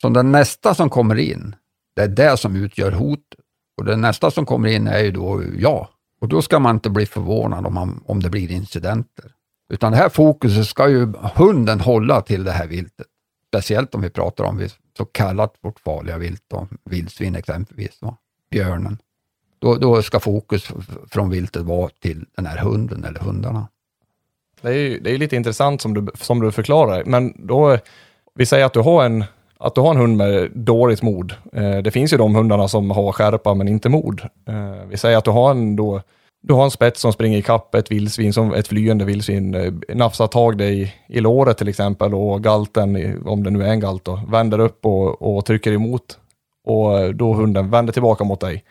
Så den nästa som kommer in, det är det som utgör hotet. Och den nästa som kommer in är ju då jag. Och då ska man inte bli förvånad om, man, om det blir incidenter. Utan det här fokuset ska ju hunden hålla till det här viltet. Speciellt om vi pratar om så kallat vårt farliga vilt, då, vildsvin exempelvis, va? björnen. Då, då ska fokus från viltet vara till den här hunden eller hundarna. Det är, ju, det är lite intressant som du, som du förklarar, men då, vi säger att du har en att du har en hund med dåligt mod. Eh, det finns ju de hundarna som har skärpa men inte mod. Eh, vi säger att du har en, då, du har en spets som springer ikapp ett vildsvin, som ett flyende vildsvin, eh, nafsar tag dig i låret till exempel och galten, om det nu är en galt då, vänder upp och, och trycker emot och då hunden vänder tillbaka mot dig.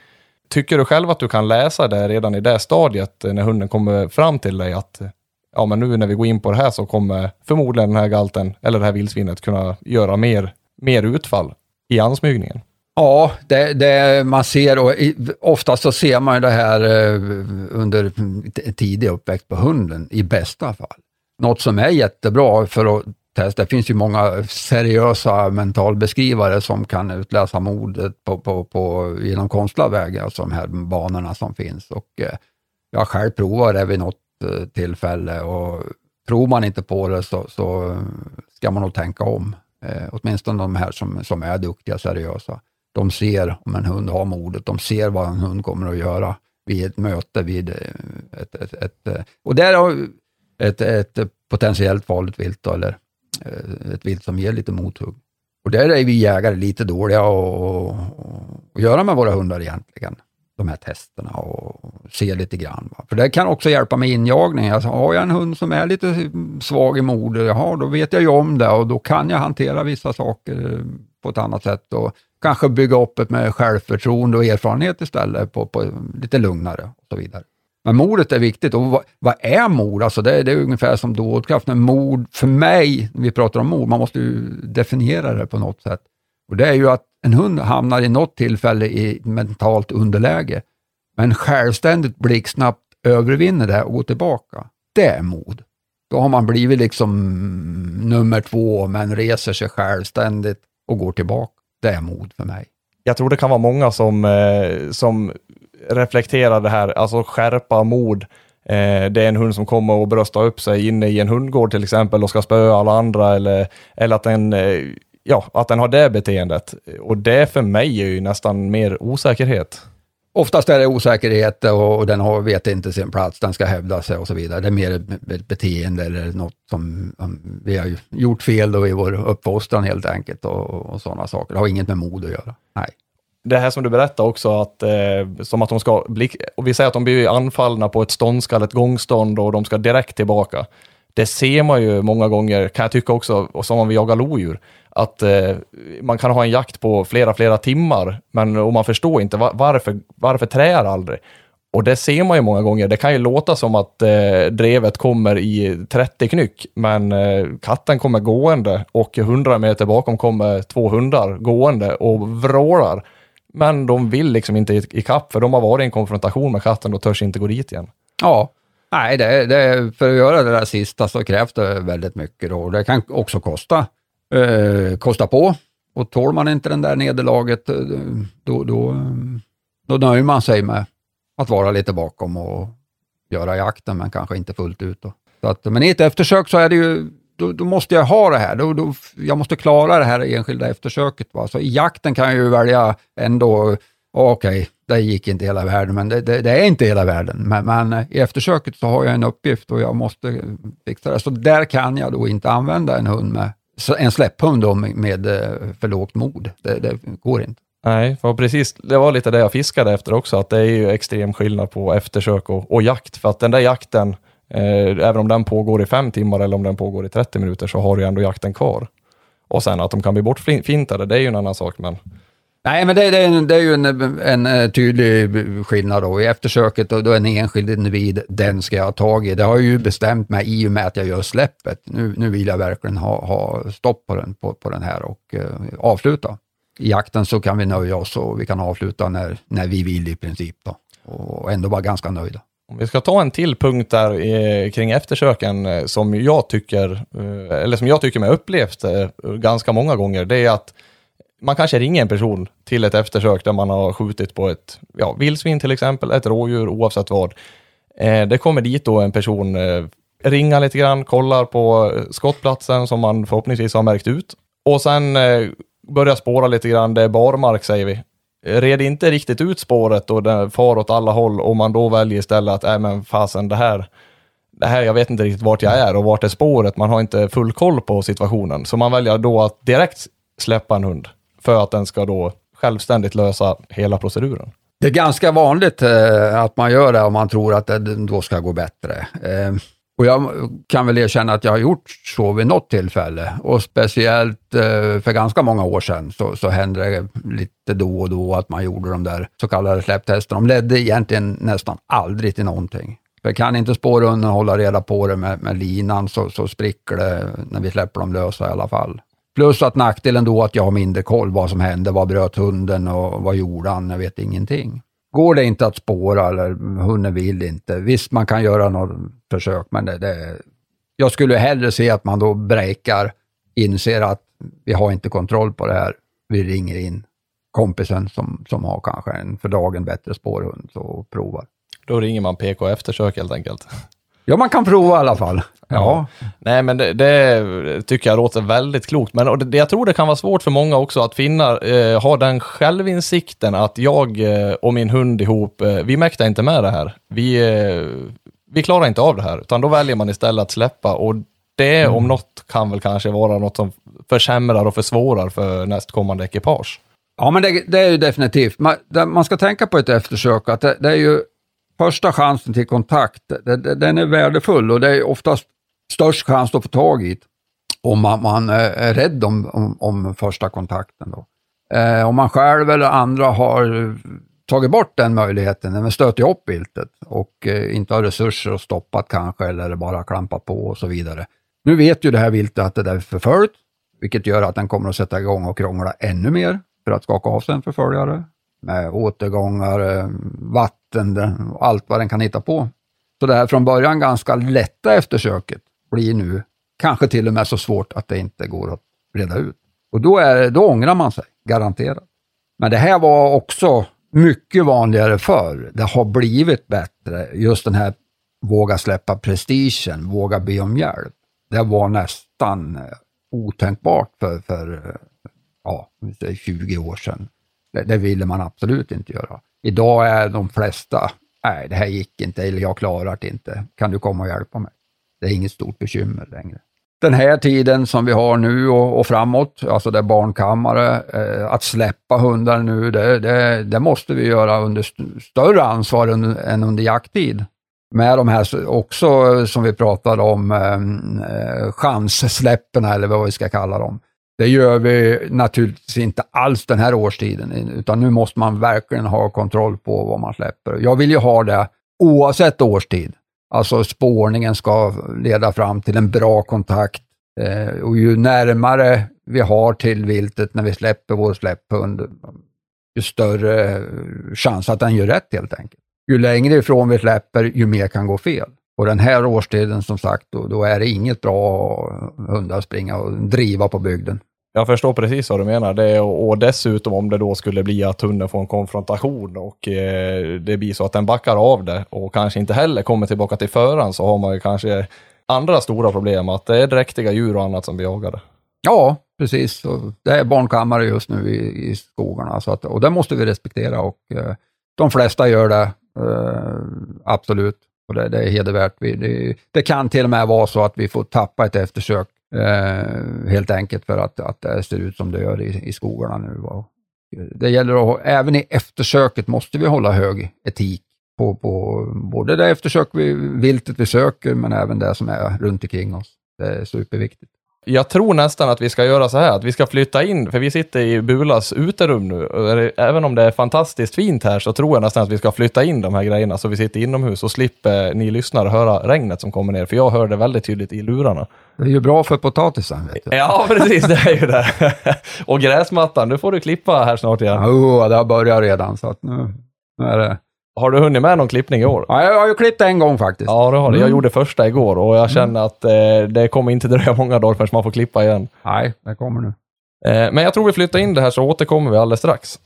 Tycker du själv att du kan läsa det redan i det stadiet eh, när hunden kommer fram till dig att eh, ja, men nu när vi går in på det här så kommer förmodligen den här galten eller det här vildsvinet kunna göra mer mer utfall i ansmygningen. Ja, det, det man ser och oftast så ser man det här eh, under tidig uppväxt på hunden i bästa fall. Något som är jättebra för att test. det finns ju många seriösa mentalbeskrivare som kan utläsa modet på, på, på, genom konstlad väg, alltså de här banorna som finns. Och, eh, jag har själv provat det vid något eh, tillfälle och tror man inte på det så, så ska man nog tänka om. Eh, åtminstone de här som, som är duktiga, seriösa. De ser om en hund har modet, de ser vad en hund kommer att göra vid ett möte, vid eh, ett, ett, ett, eh, och där har ett, ett potentiellt farligt vilt, då, eller Eh, ett vilt som ger lite mothugg. Och där är vi jägare lite dåliga att göra med våra hundar egentligen. de här testerna och se lite grann. Va? För det kan också hjälpa med injagning. Alltså, har jag en hund som är lite svag i modet, jaha, då vet jag ju om det och då kan jag hantera vissa saker eh, på ett annat sätt och kanske bygga upp ett med självförtroende och erfarenhet istället, på, på lite lugnare och så vidare. Men modet är viktigt. Och vad, vad är mod? Alltså det, det, är ungefär som dådkraft. Men mod, för mig, när vi pratar om mod, man måste ju definiera det på något sätt. Och Det är ju att en hund hamnar i något tillfälle i mentalt underläge, men självständigt blixtsnabbt övervinner det och går tillbaka. Det är mod. Då har man blivit liksom nummer två, men reser sig självständigt och går tillbaka. Det är mod för mig. Jag tror det kan vara många som, eh, som reflektera det här, alltså skärpa, mod. Eh, det är en hund som kommer och bröstar upp sig inne i en hundgård till exempel och ska spöa alla andra eller, eller att den eh, ja, att den har det beteendet. Och det för mig är ju nästan mer osäkerhet. Oftast är det osäkerhet och den har, vet inte sin plats, den ska hävda sig och så vidare. Det är mer ett beteende eller något som um, vi har gjort fel då i vår uppfostran helt enkelt och, och sådana saker. Det har inget med mod att göra. Nej. Det här som du berättar också, att, eh, som att de ska bli, och vi säger att de blir anfallna på ett ståndskall, ett gångstånd och de ska direkt tillbaka. Det ser man ju många gånger, kan jag tycka också, som om vi jagar lodjur att eh, man kan ha en jakt på flera, flera timmar, men och man förstår inte var, varför, varför träar aldrig? Och det ser man ju många gånger. Det kan ju låta som att eh, drevet kommer i 30 knyck, men eh, katten kommer gående och 100 meter bakom kommer två hundar gående och vrålar. Men de vill liksom inte ikapp, för de har varit i en konfrontation med katten och törs inte gå dit igen. Ja, nej, det, det, för att göra det där sista så krävs det väldigt mycket då. Det kan också kosta eh, kosta på. Och tål man inte det där nederlaget, eh, då, då, då nöjer man sig med att vara lite bakom och göra jakten, men kanske inte fullt ut. Då. Så att, men i ett eftersök så är det ju, då, då måste jag ha det här. Då, då, jag måste klara det här enskilda eftersöket. Va? Så I jakten kan jag ju välja ändå, okej, okay, det gick inte hela världen, men det, det, det är inte hela världen. Men, men, eh, i eftersöket så har jag en uppgift och jag måste eh, fixa det. Så där kan jag då inte använda en hund med en släpphund då med eh, för lågt mod. Det, det, går inte. Nej, för precis, det var lite det jag fiskade efter också, att det är ju extrem skillnad på eftersök och, och jakt. För att den där jakten, eh, även om den pågår i fem timmar eller om den pågår i 30 minuter, så har du ändå jakten kvar. Och sen att de kan bli bortfintade, det är ju en annan sak. Men Nej, men det, det, är, det är ju en, en, eh, tydlig skillnad då. I eftersöket, då, då är en enskild individ, den ska jag ha tag i. Det har jag ju bestämt mig i och med att jag gör släppet. Nu, nu vill jag verkligen ha, ha stopp på den, på, på den här och eh, avsluta. I jakten så kan vi nöja oss och vi kan avsluta när, när vi vill i princip då. Och ändå vara ganska nöjda. Om vi ska ta en till punkt där eh, kring eftersöken eh, som jag tycker, eh, eller som jag tycker mig upplevt eh, ganska många gånger, det är att man kanske ringer en person till ett eftersök där man har skjutit på ett ja, vildsvin till exempel, ett rådjur oavsett vad. Eh, det kommer dit då en person, eh, ringar lite grann, kollar på eh, skottplatsen som man förhoppningsvis har märkt ut och sen eh, börjar spåra lite grann. Det är barmark säger vi. Red inte riktigt ut spåret och det far åt alla håll och man då väljer istället att, nej men fasen det här, det här, jag vet inte riktigt vart jag är och vart är spåret. Man har inte full koll på situationen. Så man väljer då att direkt släppa en hund för att den ska då självständigt lösa hela proceduren. Det är ganska vanligt eh, att man gör det om man tror att det då ska gå bättre. Eh, och jag kan väl erkänna att jag har gjort så vid något tillfälle och speciellt eh, för ganska många år sedan så, så hände det lite då och då att man gjorde de där så kallade släpptesterna. De ledde egentligen nästan aldrig till någonting. För kan inte spårhunden hålla reda på det med, med linan så, så spricker det när vi släpper dem lösa i alla fall. Plus att nackdelen då att jag har mindre koll vad som hände, vad bröt hunden och vad gjorde han? Jag vet ingenting. Går det inte att spåra eller hunden vill inte, visst man kan göra något försök, men det, det, jag skulle hellre se att man då breakar, inser att vi har inte kontroll på det här, vi ringer in kompisen som, som har kanske en för dagen bättre spårhund och provar. Då ringer man PK eftersök helt enkelt. Ja, man kan prova i alla fall. Ja. Nej, men det, det, tycker jag låter väldigt klokt. Men och det, jag tror det kan vara svårt för många också att finna, eh, ha den självinsikten att jag eh, och min hund ihop, eh, vi mäktar inte med det här. Vi, eh, vi klarar inte av det här, utan då väljer man istället att släppa. Och det mm. om något kan väl kanske vara något som försämrar och försvårar för nästkommande ekipage. Ja, men det, det är ju definitivt. Man, det, man, ska tänka på ett eftersök att det, det, är ju första chansen till kontakt. Den är värdefull och det är oftast störst chans att få tag i om man, man eh, är rädd om, om, om första kontakten. Då. Eh, om man själv eller andra har tagit bort den möjligheten, men stöter upp viltet och eh, inte har resurser att stoppa kanske eller bara klampat på och så vidare. Nu vet ju det här viltet att det är förföljt, vilket gör att den kommer att sätta igång och krångla ännu mer för att skaka av sig en förföljare med återgångar, eh, vatten allt vad den kan hitta på. Så det här från början ganska lätta eftersöket blir nu kanske till och med så svårt att det inte går att reda ut. Och då, är, då ångrar man sig, garanterat. Men det här var också mycket vanligare förr. Det har blivit bättre. Just den här våga släppa prestigen, våga be om hjälp. Det var nästan eh, otänkbart för, för ja, 20 år sedan. Det, det ville man absolut inte göra. Idag är de flesta, nej det här gick inte eller jag klarar det inte. Kan du komma och hjälpa mig? Det är inget stort bekymmer längre den här tiden som vi har nu och, och framåt, alltså det är barnkammare, eh, att släppa hundar nu, det, det, det, måste vi göra under st större ansvar än, än under jakttid. Med de här också eh, som vi pratade om, eh, eh, chanssläppen eller vad vi ska kalla dem. Det gör vi naturligtvis inte alls den här årstiden, utan nu måste man verkligen ha kontroll på vad man släpper. Jag vill ju ha det oavsett årstid. Alltså spårningen ska leda fram till en bra kontakt eh, och ju närmare vi har till viltet när vi släpper vår släpphund, ju större eh, chans att den gör rätt helt enkelt. Ju längre ifrån vi släpper, ju mer kan gå fel. Och den här årstiden som sagt, då, då är det inget bra hundar att springa och driva på bygden. Jag förstår precis vad du menar. Det, och, och dessutom om det då skulle bli att hunden får en konfrontation och eh, det blir så att den backar av det och kanske inte heller kommer tillbaka till föraren så har man ju kanske andra stora problem, att det är dräktiga djur och annat som blir jagade. Ja, precis. Det är barnkammare just nu i, i skogarna så att, och det måste vi respektera och eh, de flesta gör det, eh, absolut. Och det, det är hedervärt. Vi, det, det, kan till och med vara så att vi får tappa ett eftersök Eh, helt enkelt för att, att det ser ut som det gör i, i skogarna nu. Det gäller att, även i eftersöket måste vi hålla hög etik på, på både det eftersök vi, viltet vi söker, men även det som är runt omkring oss. Det är superviktigt. Jag tror nästan att vi ska göra så här, att vi ska flytta in, för vi sitter i Bulas uterum nu. Även om det är fantastiskt fint här så tror jag nästan att vi ska flytta in de här grejerna så vi sitter inomhus och slipper ni lyssnare höra regnet som kommer ner, för jag hör det väldigt tydligt i lurarna. Det är ju bra för potatisen. Vet du. Ja, precis, det är ju det. och gräsmattan, nu får du klippa här snart igen. Ja, oh, det har börjat redan, så att nu, nu är det har du hunnit med någon klippning i år? Ja, jag har ju klippt en gång faktiskt. Ja, det har du. Jag mm. gjorde första igår och jag känner mm. att eh, det kommer inte dröja många dagar förrän man får klippa igen. Nej, det kommer nu. Eh, men jag tror vi flyttar in det här så återkommer vi alldeles strax.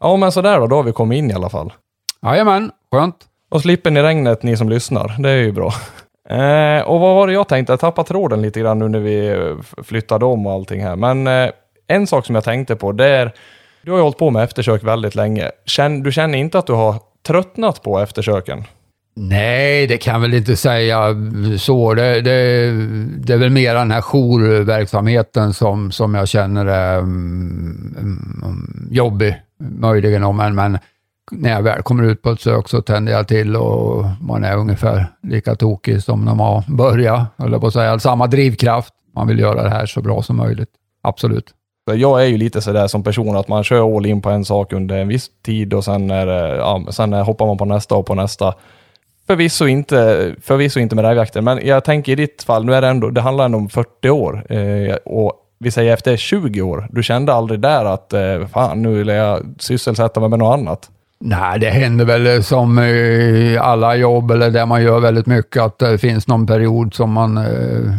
Ja, men sådär då, då har vi kommit in i alla fall. Jajamän, skönt. Och slipper ni regnet ni som lyssnar, det är ju bra. Eh, och vad var det jag tänkte? Jag tappade tråden lite grann nu när vi eh, flyttade om och allting här. Men eh, en sak som jag tänkte på, det är, du har ju hållit på med eftersök väldigt länge. Känn, du känner inte att du har tröttnat på eftersöken? Nej, det kan jag väl inte säga så. Det, det, det är väl mer den här jourverksamheten som, som jag känner är um, jobbig, möjligen. Men, men när jag väl kommer ut på ett sök så tänder jag till och man är ungefär lika tokig som när man började, eller på att säga. Samma drivkraft. Man vill göra det här så bra som möjligt. Absolut. Jag är ju lite sådär som person att man kör all in på en sak under en viss tid och sen, är, ja, sen hoppar man på nästa och på nästa. Förvisso inte, förvisso inte med rävjakten, men jag tänker i ditt fall, nu är det ändå, det handlar ändå om 40 år. Eh, och vi säger efter 20 år, du kände aldrig där att eh, fan, nu vill jag sysselsätta mig med något annat? Nej, det händer väl som i alla jobb eller där man gör väldigt mycket, att det finns någon period som man eh,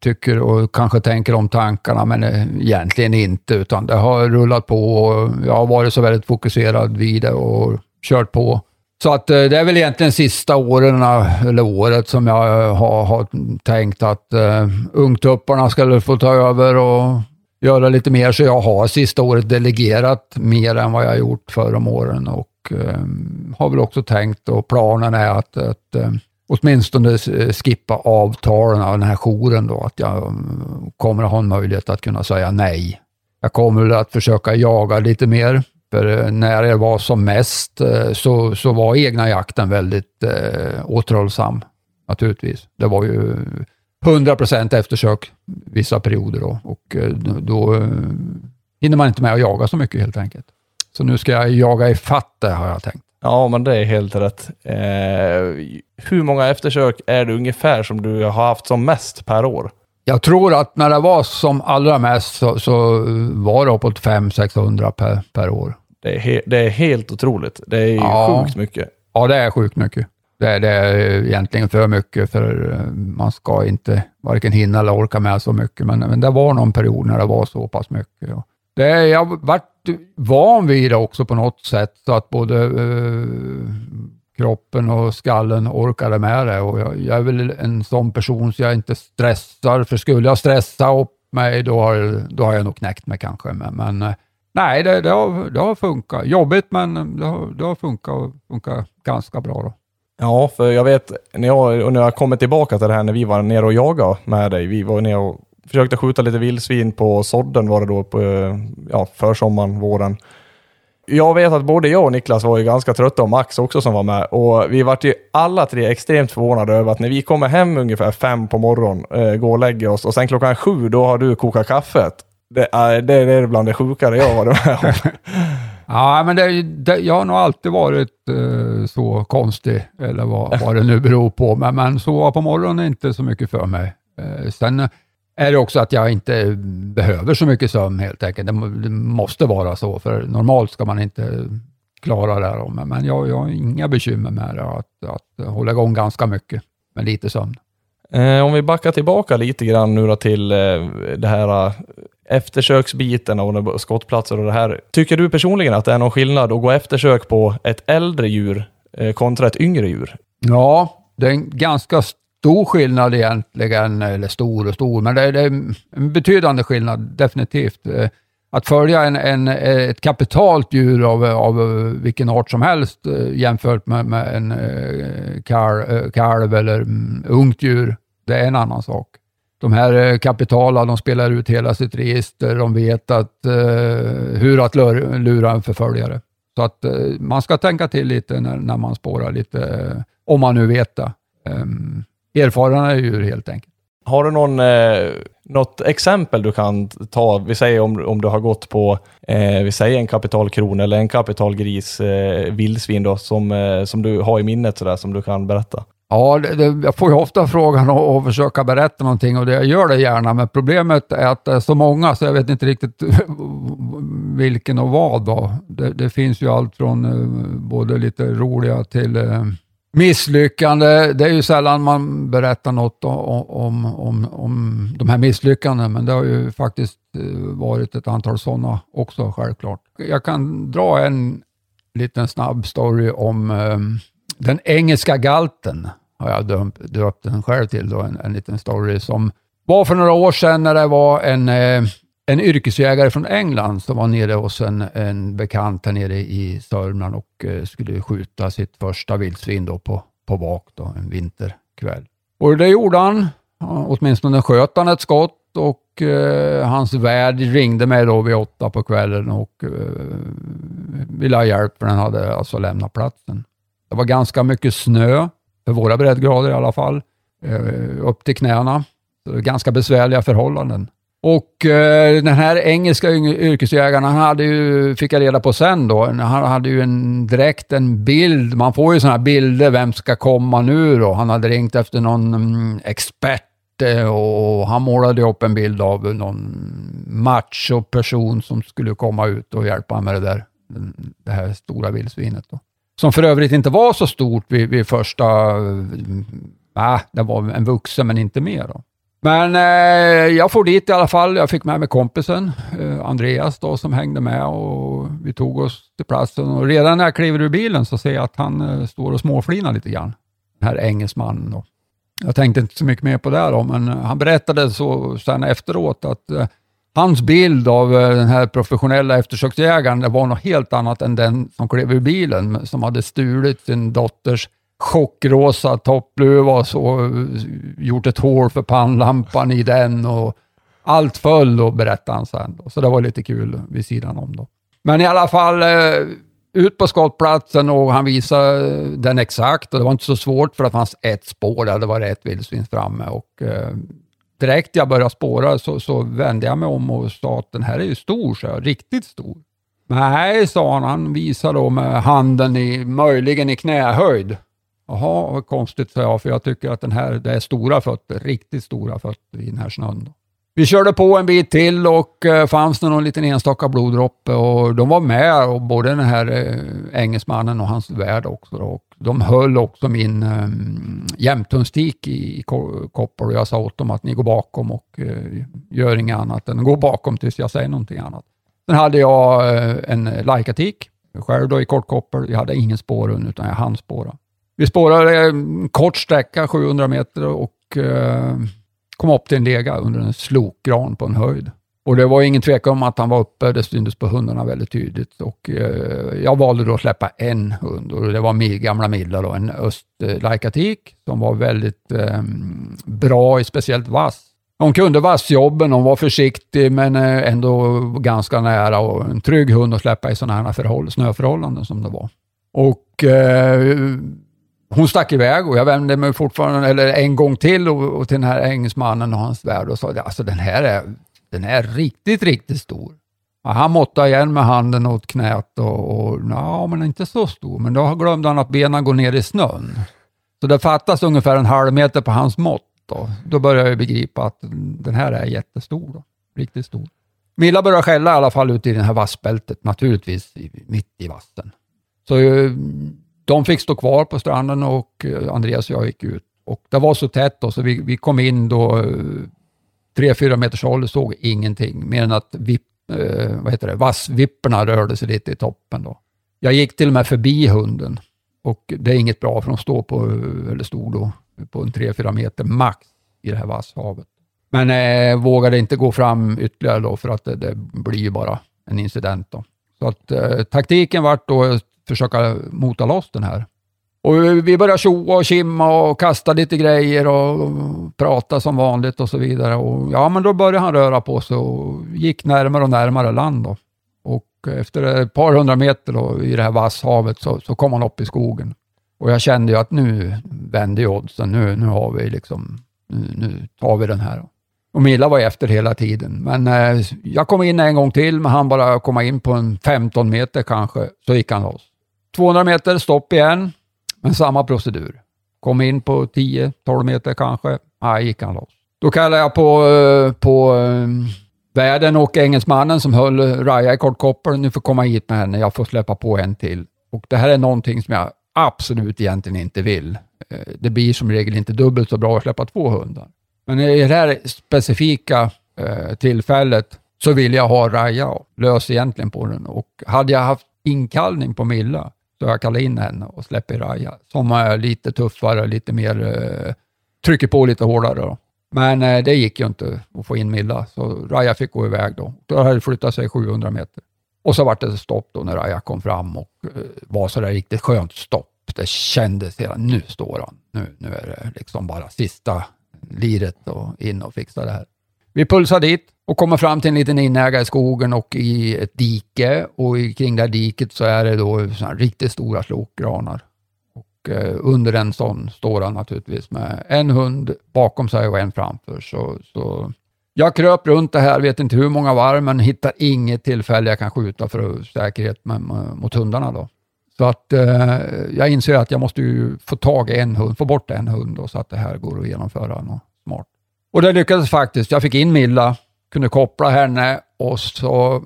tycker och kanske tänker om tankarna, men eh, egentligen inte, utan det har rullat på och jag har varit så väldigt fokuserad vid det och kört på. Så att eh, det är väl egentligen sista åren, eh, eller året, som jag har, har tänkt att uh, ungtupparna ska få ta över och göra lite mer. Så jag har sista året delegerat mer än vad jag gjort förra om åren och uh, har väl också tänkt och planen är att, att uh, åtminstone eh, skippa avtalen av den här jouren då, att jag mm, kommer att ha en möjlighet att kunna säga nej. Jag kommer väl att försöka jaga lite mer. För eh, när det var som mest eh, så, så var egna jakten väldigt eh, återhållsam. Naturligtvis. Det var ju 100 procent eftersök vissa perioder då och då, hinner man inte med att jaga så mycket helt enkelt. Så nu ska jag jaga i det har jag tänkt. Ja, men det är helt rätt. Eh, hur många eftersök är det ungefär som du har haft som mest per år? Jag tror att när det var som allra mest så, så var det uppåt 500-600 per, per år. Det är, he, det är helt otroligt. Det är ja. sjukt mycket. Ja, det är sjukt mycket. Det är, det är egentligen för mycket, för eh, man ska inte varken hinna eller orka med så mycket. Men, men det var någon period när det var så pass mycket. Det, jag varit van vid det också på något sätt, så att både eh, kroppen och skallen orkade med det. Och jag, jag, är väl en sån person så jag inte stressar, för skulle jag stressa upp mig, då har, då har jag nog knäckt mig kanske. Men, men eh, nej, det, det, har, det har funkat. Jobbigt, men eh, det har, det har funkat, funkat ganska bra. Då. Ja, för jag vet, när jag, när jag kommer tillbaka till det här när vi var nere och jagade med dig, vi var nere och försökte skjuta lite vildsvin på sådden var det då på eh, ja, försommaren, våren. Jag vet att både jag och Niklas var ju ganska trötta och Max också som var med och vi vart ju alla tre extremt förvånade över att när vi kommer hem ungefär fem på morgonen, eh, går och lägger oss och sen klockan sju då har du kokat kaffet. Det är, det är bland det sjukare jag varit med om. Ja, men det, det, jag har nog alltid varit eh, så konstig, eller vad, vad det nu beror på. Men, men sova på morgonen är inte så mycket för mig. Eh, sen är det också att jag inte behöver så mycket sömn helt enkelt. Det, måste vara så, för normalt ska man inte klara det här. Men jag, jag har inga bekymmer med det, att, att hålla igång ganska mycket med lite sömn. Eh, om vi backar tillbaka lite grann nu då till eh, det här eftersöksbiten och skottplatser och det här. Tycker du personligen att det är någon skillnad att gå eftersök på ett äldre djur eh, kontra ett yngre djur? Ja, det är en ganska stor skillnad egentligen, eller stor och stor, men det är, det är en betydande skillnad definitivt. Eh, att följa en, en, eh, ett kapitalt djur av, av eh, vilken art som helst jämfört med, med en kalv, kalv eller mm, ungt djur, det är en annan sak de här kapitala, de spelar ut hela sitt register. De vet att, hur att lura en förföljare. Så att man ska tänka till lite när, när man spårar lite, om man nu vet det. Um, erfarna djur helt enkelt. Har du någon, eh, något exempel du kan ta? Vi säger om, om du har gått på, eh, vi säger en kapitalkron eller en kapitalgris, eh, vildsvin då, som, eh, som du har i minnet sådär, som du kan berätta. Ja, det, det, jag får ju ofta frågan att, att försöka berätta någonting och det, jag gör det gärna, men problemet är att det är så många så jag vet inte riktigt vilken och vad. Då. Det, det finns ju allt från uh, både lite roliga till uh, misslyckande. Det är ju sällan man berättar något om, om, om, om de här misslyckandena, men det har ju faktiskt eh, varit ett antal sådana också självklart. Jag kan dra en liten snabb story om ehm, den engelska galten har jag döpt, döpt den själv till, då, en, en liten story som var för några år sedan när det var en, eh, en yrkesjägare från England som var nere hos en, en bekant här nere i Sörmland och eh, skulle skjuta sitt första vildsvin då på, på vak då, en vinterkväll. Och det gjorde han. Åtminstone sköt han ett skott och eh, hans värd ringde mig då vid åtta på kvällen och eh, ville ha hjälp för den hade alltså lämnat platsen. Det var ganska mycket snö, för våra breddgrader i alla fall, eh, upp till knäna. Så ganska besvärliga förhållanden. Och eh, den här engelska yrkesjägaren, han hade ju, fick jag reda på sen då, han hade ju en, direkt en bild, man får ju sådana här bilder, vem ska komma nu då? Han hade ringt efter någon mm, expert eh, och han målade upp en bild av någon macho person som skulle komma ut och hjälpa honom med det där, mm, det här stora vildsvinet. Då som för övrigt inte var så stort vid, vid första... Äh, det var en vuxen, men inte mer. Då. Men eh, jag får dit i alla fall. Jag fick med mig kompisen, eh, Andreas, då, som hängde med och vi tog oss till platsen. Och redan när jag kliver ur bilen så ser jag att han eh, står och småflinar lite grann. Den här engelsmannen. Då. Jag tänkte inte så mycket mer på det, då, men eh, han berättade så sen efteråt att eh, Hans bild av eh, den här professionella eftersöksjägaren var något helt annat än den som klev ur bilen, som hade stulit sin dotters chockrosa toppluva och så, gjort ett hål för pannlampan i den och allt föll då, berättade han sen. Då. Så det var lite kul vid sidan om då. Men i alla fall, eh, ut på skottplatsen och han visade den exakt och det var inte så svårt för det fanns ett spår där det var ett vildsvin framme. Och, eh, direkt jag började spåra så, så vände jag mig om och sa att den här är ju stor, så jag, riktigt stor. Nej, sa han. Han visade då med handen i, möjligen i knähöjd. Jaha, vad konstigt, sa jag, för jag tycker att den här, det är stora fötter, riktigt stora fötter i den här snön. Då. Vi körde på en bit till och eh, fanns det någon liten enstaka bloddroppe och de var med, och både den här eh, engelsmannen och hans värd också. Då. Och de höll också min eh, jämthundstik i, i koppar och jag sa åt dem att ni går bakom och eh, gör inget annat än gå bakom tills jag säger någonting annat. Sen hade jag eh, en Leica-tik, själv då i kortkoppel. Jag hade ingen spårhund utan jag hann spåra. Vi spårade en kort sträcka, 700 meter och eh, kom upp till en lega under en slokgran på en höjd. Och det var ingen tvekan om att han var uppe, det syntes på hundarna väldigt tydligt. Och, eh, jag valde då att släppa en hund och det var min gamla Milla, då, en östlaikatik som var väldigt eh, bra, speciellt vass. Hon kunde vassjobben, hon var försiktig men eh, ändå ganska nära och en trygg hund att släppa i sådana här förhåll, snöförhållanden som det var. Och eh, hon stack iväg och jag vände mig fortfarande, eller en gång till och, och till den här engelsmannen och hans värd och sa alltså den här är, den är riktigt, riktigt stor. Ja, han måttade igen med handen åt knät och, och ja, men inte så stor. Men då glömde han att benen går ner i snön. Så det fattas ungefär en halv meter på hans mått. Då, då började jag begripa att den här är jättestor. Då. Riktigt stor. Milla började skälla i alla fall ute i det här vassbältet, naturligtvis mitt i vassen. Så eh, de fick stå kvar på stranden och eh, Andreas och jag gick ut. Och det var så tätt då, så vi, vi kom in då eh, tre, fyra meters håll och såg ingenting mer än att vi, eh, vad heter det, vassvipporna rörde sig lite i toppen. Då. Jag gick till och med förbi hunden och det är inget bra för de står på, eh, eller stod då, på en tre, fyra meter max i det här vasshavet. Men eh, vågade inte gå fram ytterligare då för att det, det blir ju bara en incident. Då. Så att eh, taktiken vart då försöka mota loss den här. Och vi började tjoa och kimma och kasta lite grejer och prata som vanligt och så vidare. Och ja, men då började han röra på sig och gick närmare och närmare land. Då. Och efter ett par hundra meter då, i det här vasshavet så, så kom han upp i skogen. Och jag kände ju att nu vände ju oddsen. Nu, nu har vi liksom, nu, nu tar vi den här. Och Milla var efter hela tiden. Men eh, jag kom in en gång till, men han bara komma in på en 15 meter kanske, så gick han loss. 200 meter, stopp igen, men samma procedur. Kom in på 10-12 meter kanske, nej, gick han loss. Då kallade jag på, eh, på eh, värden och engelsmannen som höll Raja i kortkoppel. Nu får komma hit med henne, jag får släppa på en till. Och det här är någonting som jag absolut egentligen inte vill. Eh, det blir som regel inte dubbelt så bra att släppa två hundar. Men i det här specifika tillfället så vill jag ha Raja lös egentligen på den. Och hade jag haft inkallning på Milla så jag kallar in henne och släpper Raja, som är lite tuffare, lite mer, eh, trycker på lite hårdare. Då. Men eh, det gick ju inte att få in Milla, så Raja fick gå iväg då. Då hade det flyttat sig 700 meter. Och så var det stopp då när Raja kom fram och eh, var så där riktigt skönt stopp. Det kändes hela, nu står han. Nu, nu är det liksom bara sista liret och in och fixa det här. Vi pulsade dit och kommer fram till en liten inäga i skogen och i ett dike och kring det här diket så är det då riktigt stora slokgranar. Och eh, under en sån står han naturligtvis med en hund bakom sig och en framför. Så, så jag kröp runt det här, vet inte hur många varv, men hittar inget tillfälle jag kan skjuta för säkerhet med, mot hundarna. Då. Så att eh, jag inser att jag måste ju få tag i en hund, få bort en hund då, så att det här går att genomföra något smart. Och det lyckades faktiskt. Jag fick in Milla, kunde koppla henne och så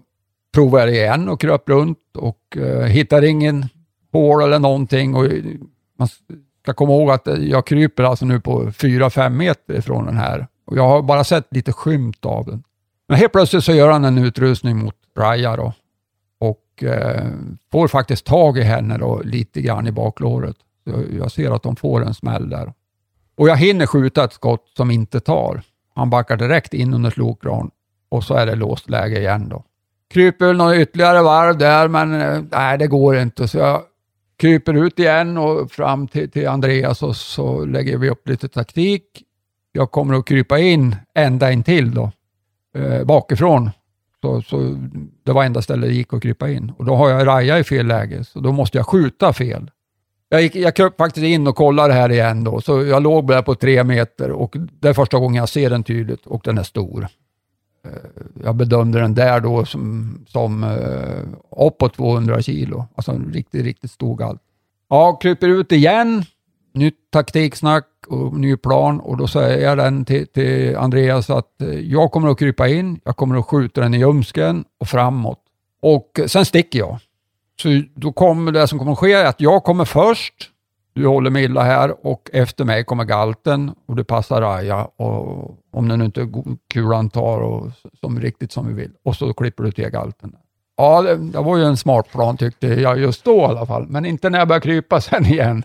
provade jag igen och kröp runt och eh, hittade ingen hål eller någonting. Och man ska komma ihåg att jag kryper alltså nu på 4-5 meter ifrån den här och jag har bara sett lite skymt av den. Men helt plötsligt så gör han en utrustning mot Raja då och eh, får faktiskt tag i henne då, lite grann i baklåret. Så jag ser att de får en smäll där. Och jag hinner skjuta ett skott som inte tar. Han backar direkt in under slokran och så är det låst läge igen då. Kryper väl några ytterligare varv där, men eh, nej, det går inte. Så jag kryper ut igen och fram till, till Andreas och så lägger vi upp lite taktik. Jag kommer att krypa in ända in till då. eh, bakifrån. Så, så det var enda stället det gick att krypa in. Och då har jag Raja i fel läge, så då måste jag skjuta fel. Jag, gick, jag kröp faktiskt in och kollade här igen då, så jag låg där på tre meter och det är första gången jag ser den tydligt och den är stor. Eh, jag bedömde den där då som, som uh, uppåt 200 kilo, alltså en riktigt, riktigt stor galt. Ja, kryper ut igen, nytt taktiksnack och ny plan och då säger jag den till, till Andreas att eh, jag kommer att krypa in, jag kommer att skjuta den i ljumsken och framåt. Och sen sticker jag. Så då kommer det som kommer att ske är att jag kommer först, du håller Milla här och efter mig kommer galten och det passar Raja och om den inte kulan tar och som riktigt som vi vill. Och så klipper du till galten. Ja, det, det var ju en smart plan tyckte jag just då i alla fall, men inte när jag började krypa sen igen.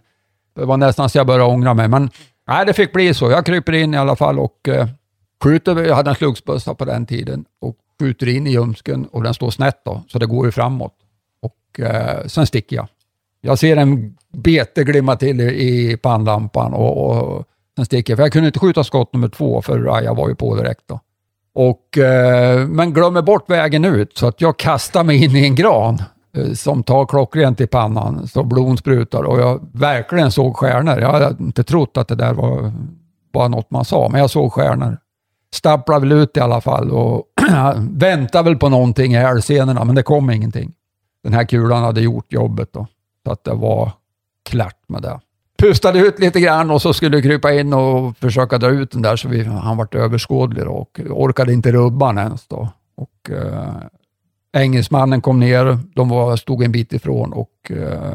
Det var nästan så jag började ångra mig, men nej, det fick bli så. Jag kryper in i alla fall och eh, skjuter. Jag hade en slugsbössa på den tiden och skjuter in i ljumsken och den står snett då, så det går ju framåt. Och eh, sen sticker jag. Jag ser en bete glimma till i, i pannlampan och, och sen sticker jag. För jag kunde inte skjuta skott nummer två, för Raja var ju på direkt då. Och, eh, men glömmer bort vägen ut, så att jag kastar mig in i en gran Eh, som tar klockrent i pannan så blon sprutar och jag verkligen såg stjärnor. Jag hade inte trott att det där var bara något man sa, men jag såg stjärnor. Stapplade väl ut i alla fall och väntade väl på någonting i älgscenerna, men det kom ingenting. Den här kulan hade gjort jobbet då, så att det var klart med det. Pustade ut lite grann och så skulle krypa in och försöka dra ut den där så vi, han vart överskådlig då, och orkade inte rubba den ens då. Och, eh, Engelsmannen kom ner, de var, stod en bit ifrån och eh,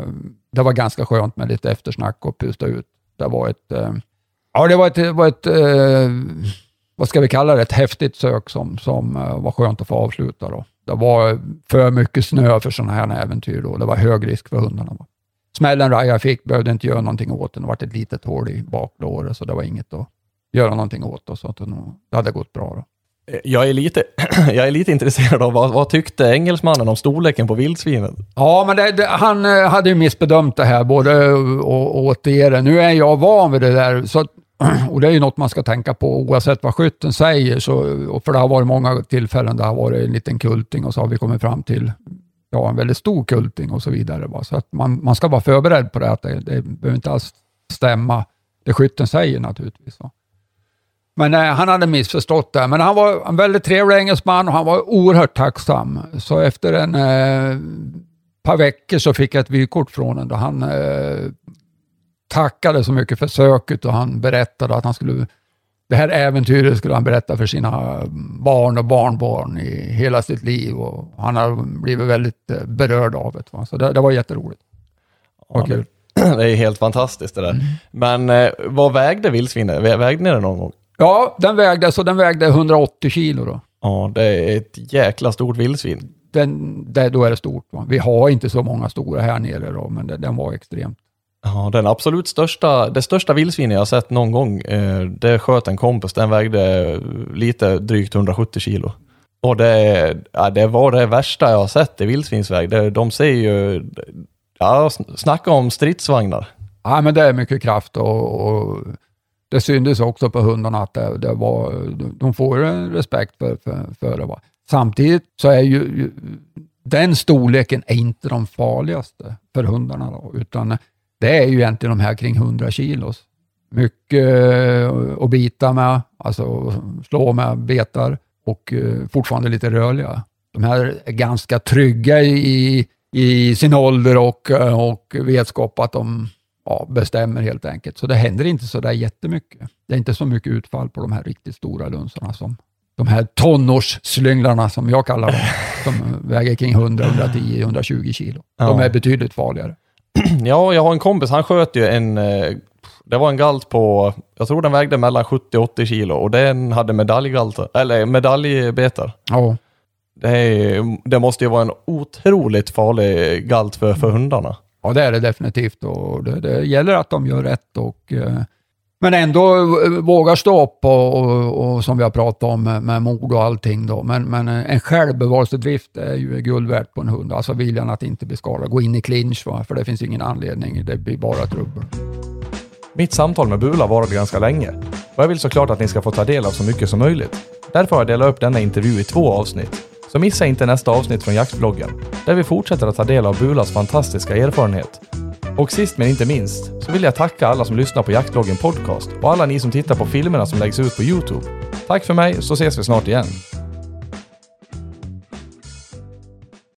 det var ganska skönt med lite eftersnack och pusta ut. Det var ett, eh, ja, det var ett, var ett eh, vad ska vi kalla det, ett häftigt sök som, som eh, var skönt att få avsluta. Då. Det var för mycket snö för sådana här äventyr. Då. Det var hög risk för hundarna. Då. Smällen Raja fick behövde inte göra någonting åt den. Det var ett litet hål i baklåret, så det var inget att göra någonting åt. Då, så att det hade gått bra. Då. Jag är lite, jag är lite intresserad av vad, vad tyckte engelsmannen om storleken på vildsvinet? Ja, men det, det, han eh, hade ju missbedömt det här, både och, återigen. Nu är jag van vid det där, så, och det är ju något man ska tänka på oavsett vad skytten säger. Så, för det har varit många tillfällen där det har varit en liten kulting och så har vi kommit fram till ja, en väldigt stor kulting och så vidare. Va? Så att man, man ska vara förberedd på det, att det, det behöver inte alls stämma det skytten säger naturligtvis. Va? Men eh, han hade missförstått det. Men han var en väldigt trevlig engelsman och han var oerhört tacksam. Så efter en eh, par veckor så fick jag ett vykort från honom. Han eh, tackade så mycket för söket och han berättade att han skulle det här äventyret skulle han berätta för sina barn och barnbarn i hela sitt liv och han har blivit väldigt eh, berörd av det. Va? Så det, det var jätteroligt. Ja, kul. Det är helt fantastiskt det där. Mm. Men eh, vad vägde vildsvinet? Vägde ni det någon gång? Ja, den vägde, så den vägde 180 kilo då. Ja, det är ett jäkla stort vildsvin. Den, det, då är det stort. Va? Vi har inte så många stora här nere då, men det, den var extremt. Ja, den absolut största, det största vildsvinet jag sett någon gång, eh, det sköt en kompis. Den vägde eh, lite drygt 170 kilo. Och det, ja, det var det värsta jag har sett i vildsvinsväg. Det, de ser ju, ja, snacka om stridsvagnar. Ja, men det är mycket kraft och, och det syntes också på hundarna att det, det var, de får en respekt för, för, för det. Va? Samtidigt så är ju den storleken är inte de farligaste för hundarna, då, utan det är ju egentligen de här kring 100 kilos. Mycket eh, att bita med, alltså slå med betar och eh, fortfarande lite rörliga. De här är ganska trygga i, i sin ålder och, och vetskap att de ja, bestämmer helt enkelt. Så det händer inte så där jättemycket. Det är inte så mycket utfall på de här riktigt stora lunsarna som de här tonårsslynglarna som jag kallar dem, som väger kring 100, 110, 120 kilo. Ja. De är betydligt farligare. Ja, jag har en kompis, han sköt ju en, eh, det var en galt på, jag tror den vägde mellan 70 och 80 kilo och den hade medaljgaltar, eller medaljbetar. Ja. Det, det, måste ju vara en otroligt farlig galt för, för hundarna. Ja, det är det definitivt och det, det gäller att de gör rätt och eh, men ändå vågar stå upp och, och, och, som vi har pratat om med, med mord och allting då. Men, men en självbevarelsedrift är ju guld värt på en hund. Alltså viljan att inte bli skadad. Gå in i clinch, va? för det finns ingen anledning. Det blir bara trubbel. Mitt samtal med Bula varade ganska länge och jag vill såklart att ni ska få ta del av så mycket som möjligt. Därför har jag delat upp denna intervju i två avsnitt. Så missa inte nästa avsnitt från Jaktbloggen. där vi fortsätter att ta del av Bulas fantastiska erfarenhet. Och sist men inte minst så vill jag tacka alla som lyssnar på Jaktbloggen Podcast och alla ni som tittar på filmerna som läggs ut på Youtube. Tack för mig så ses vi snart igen.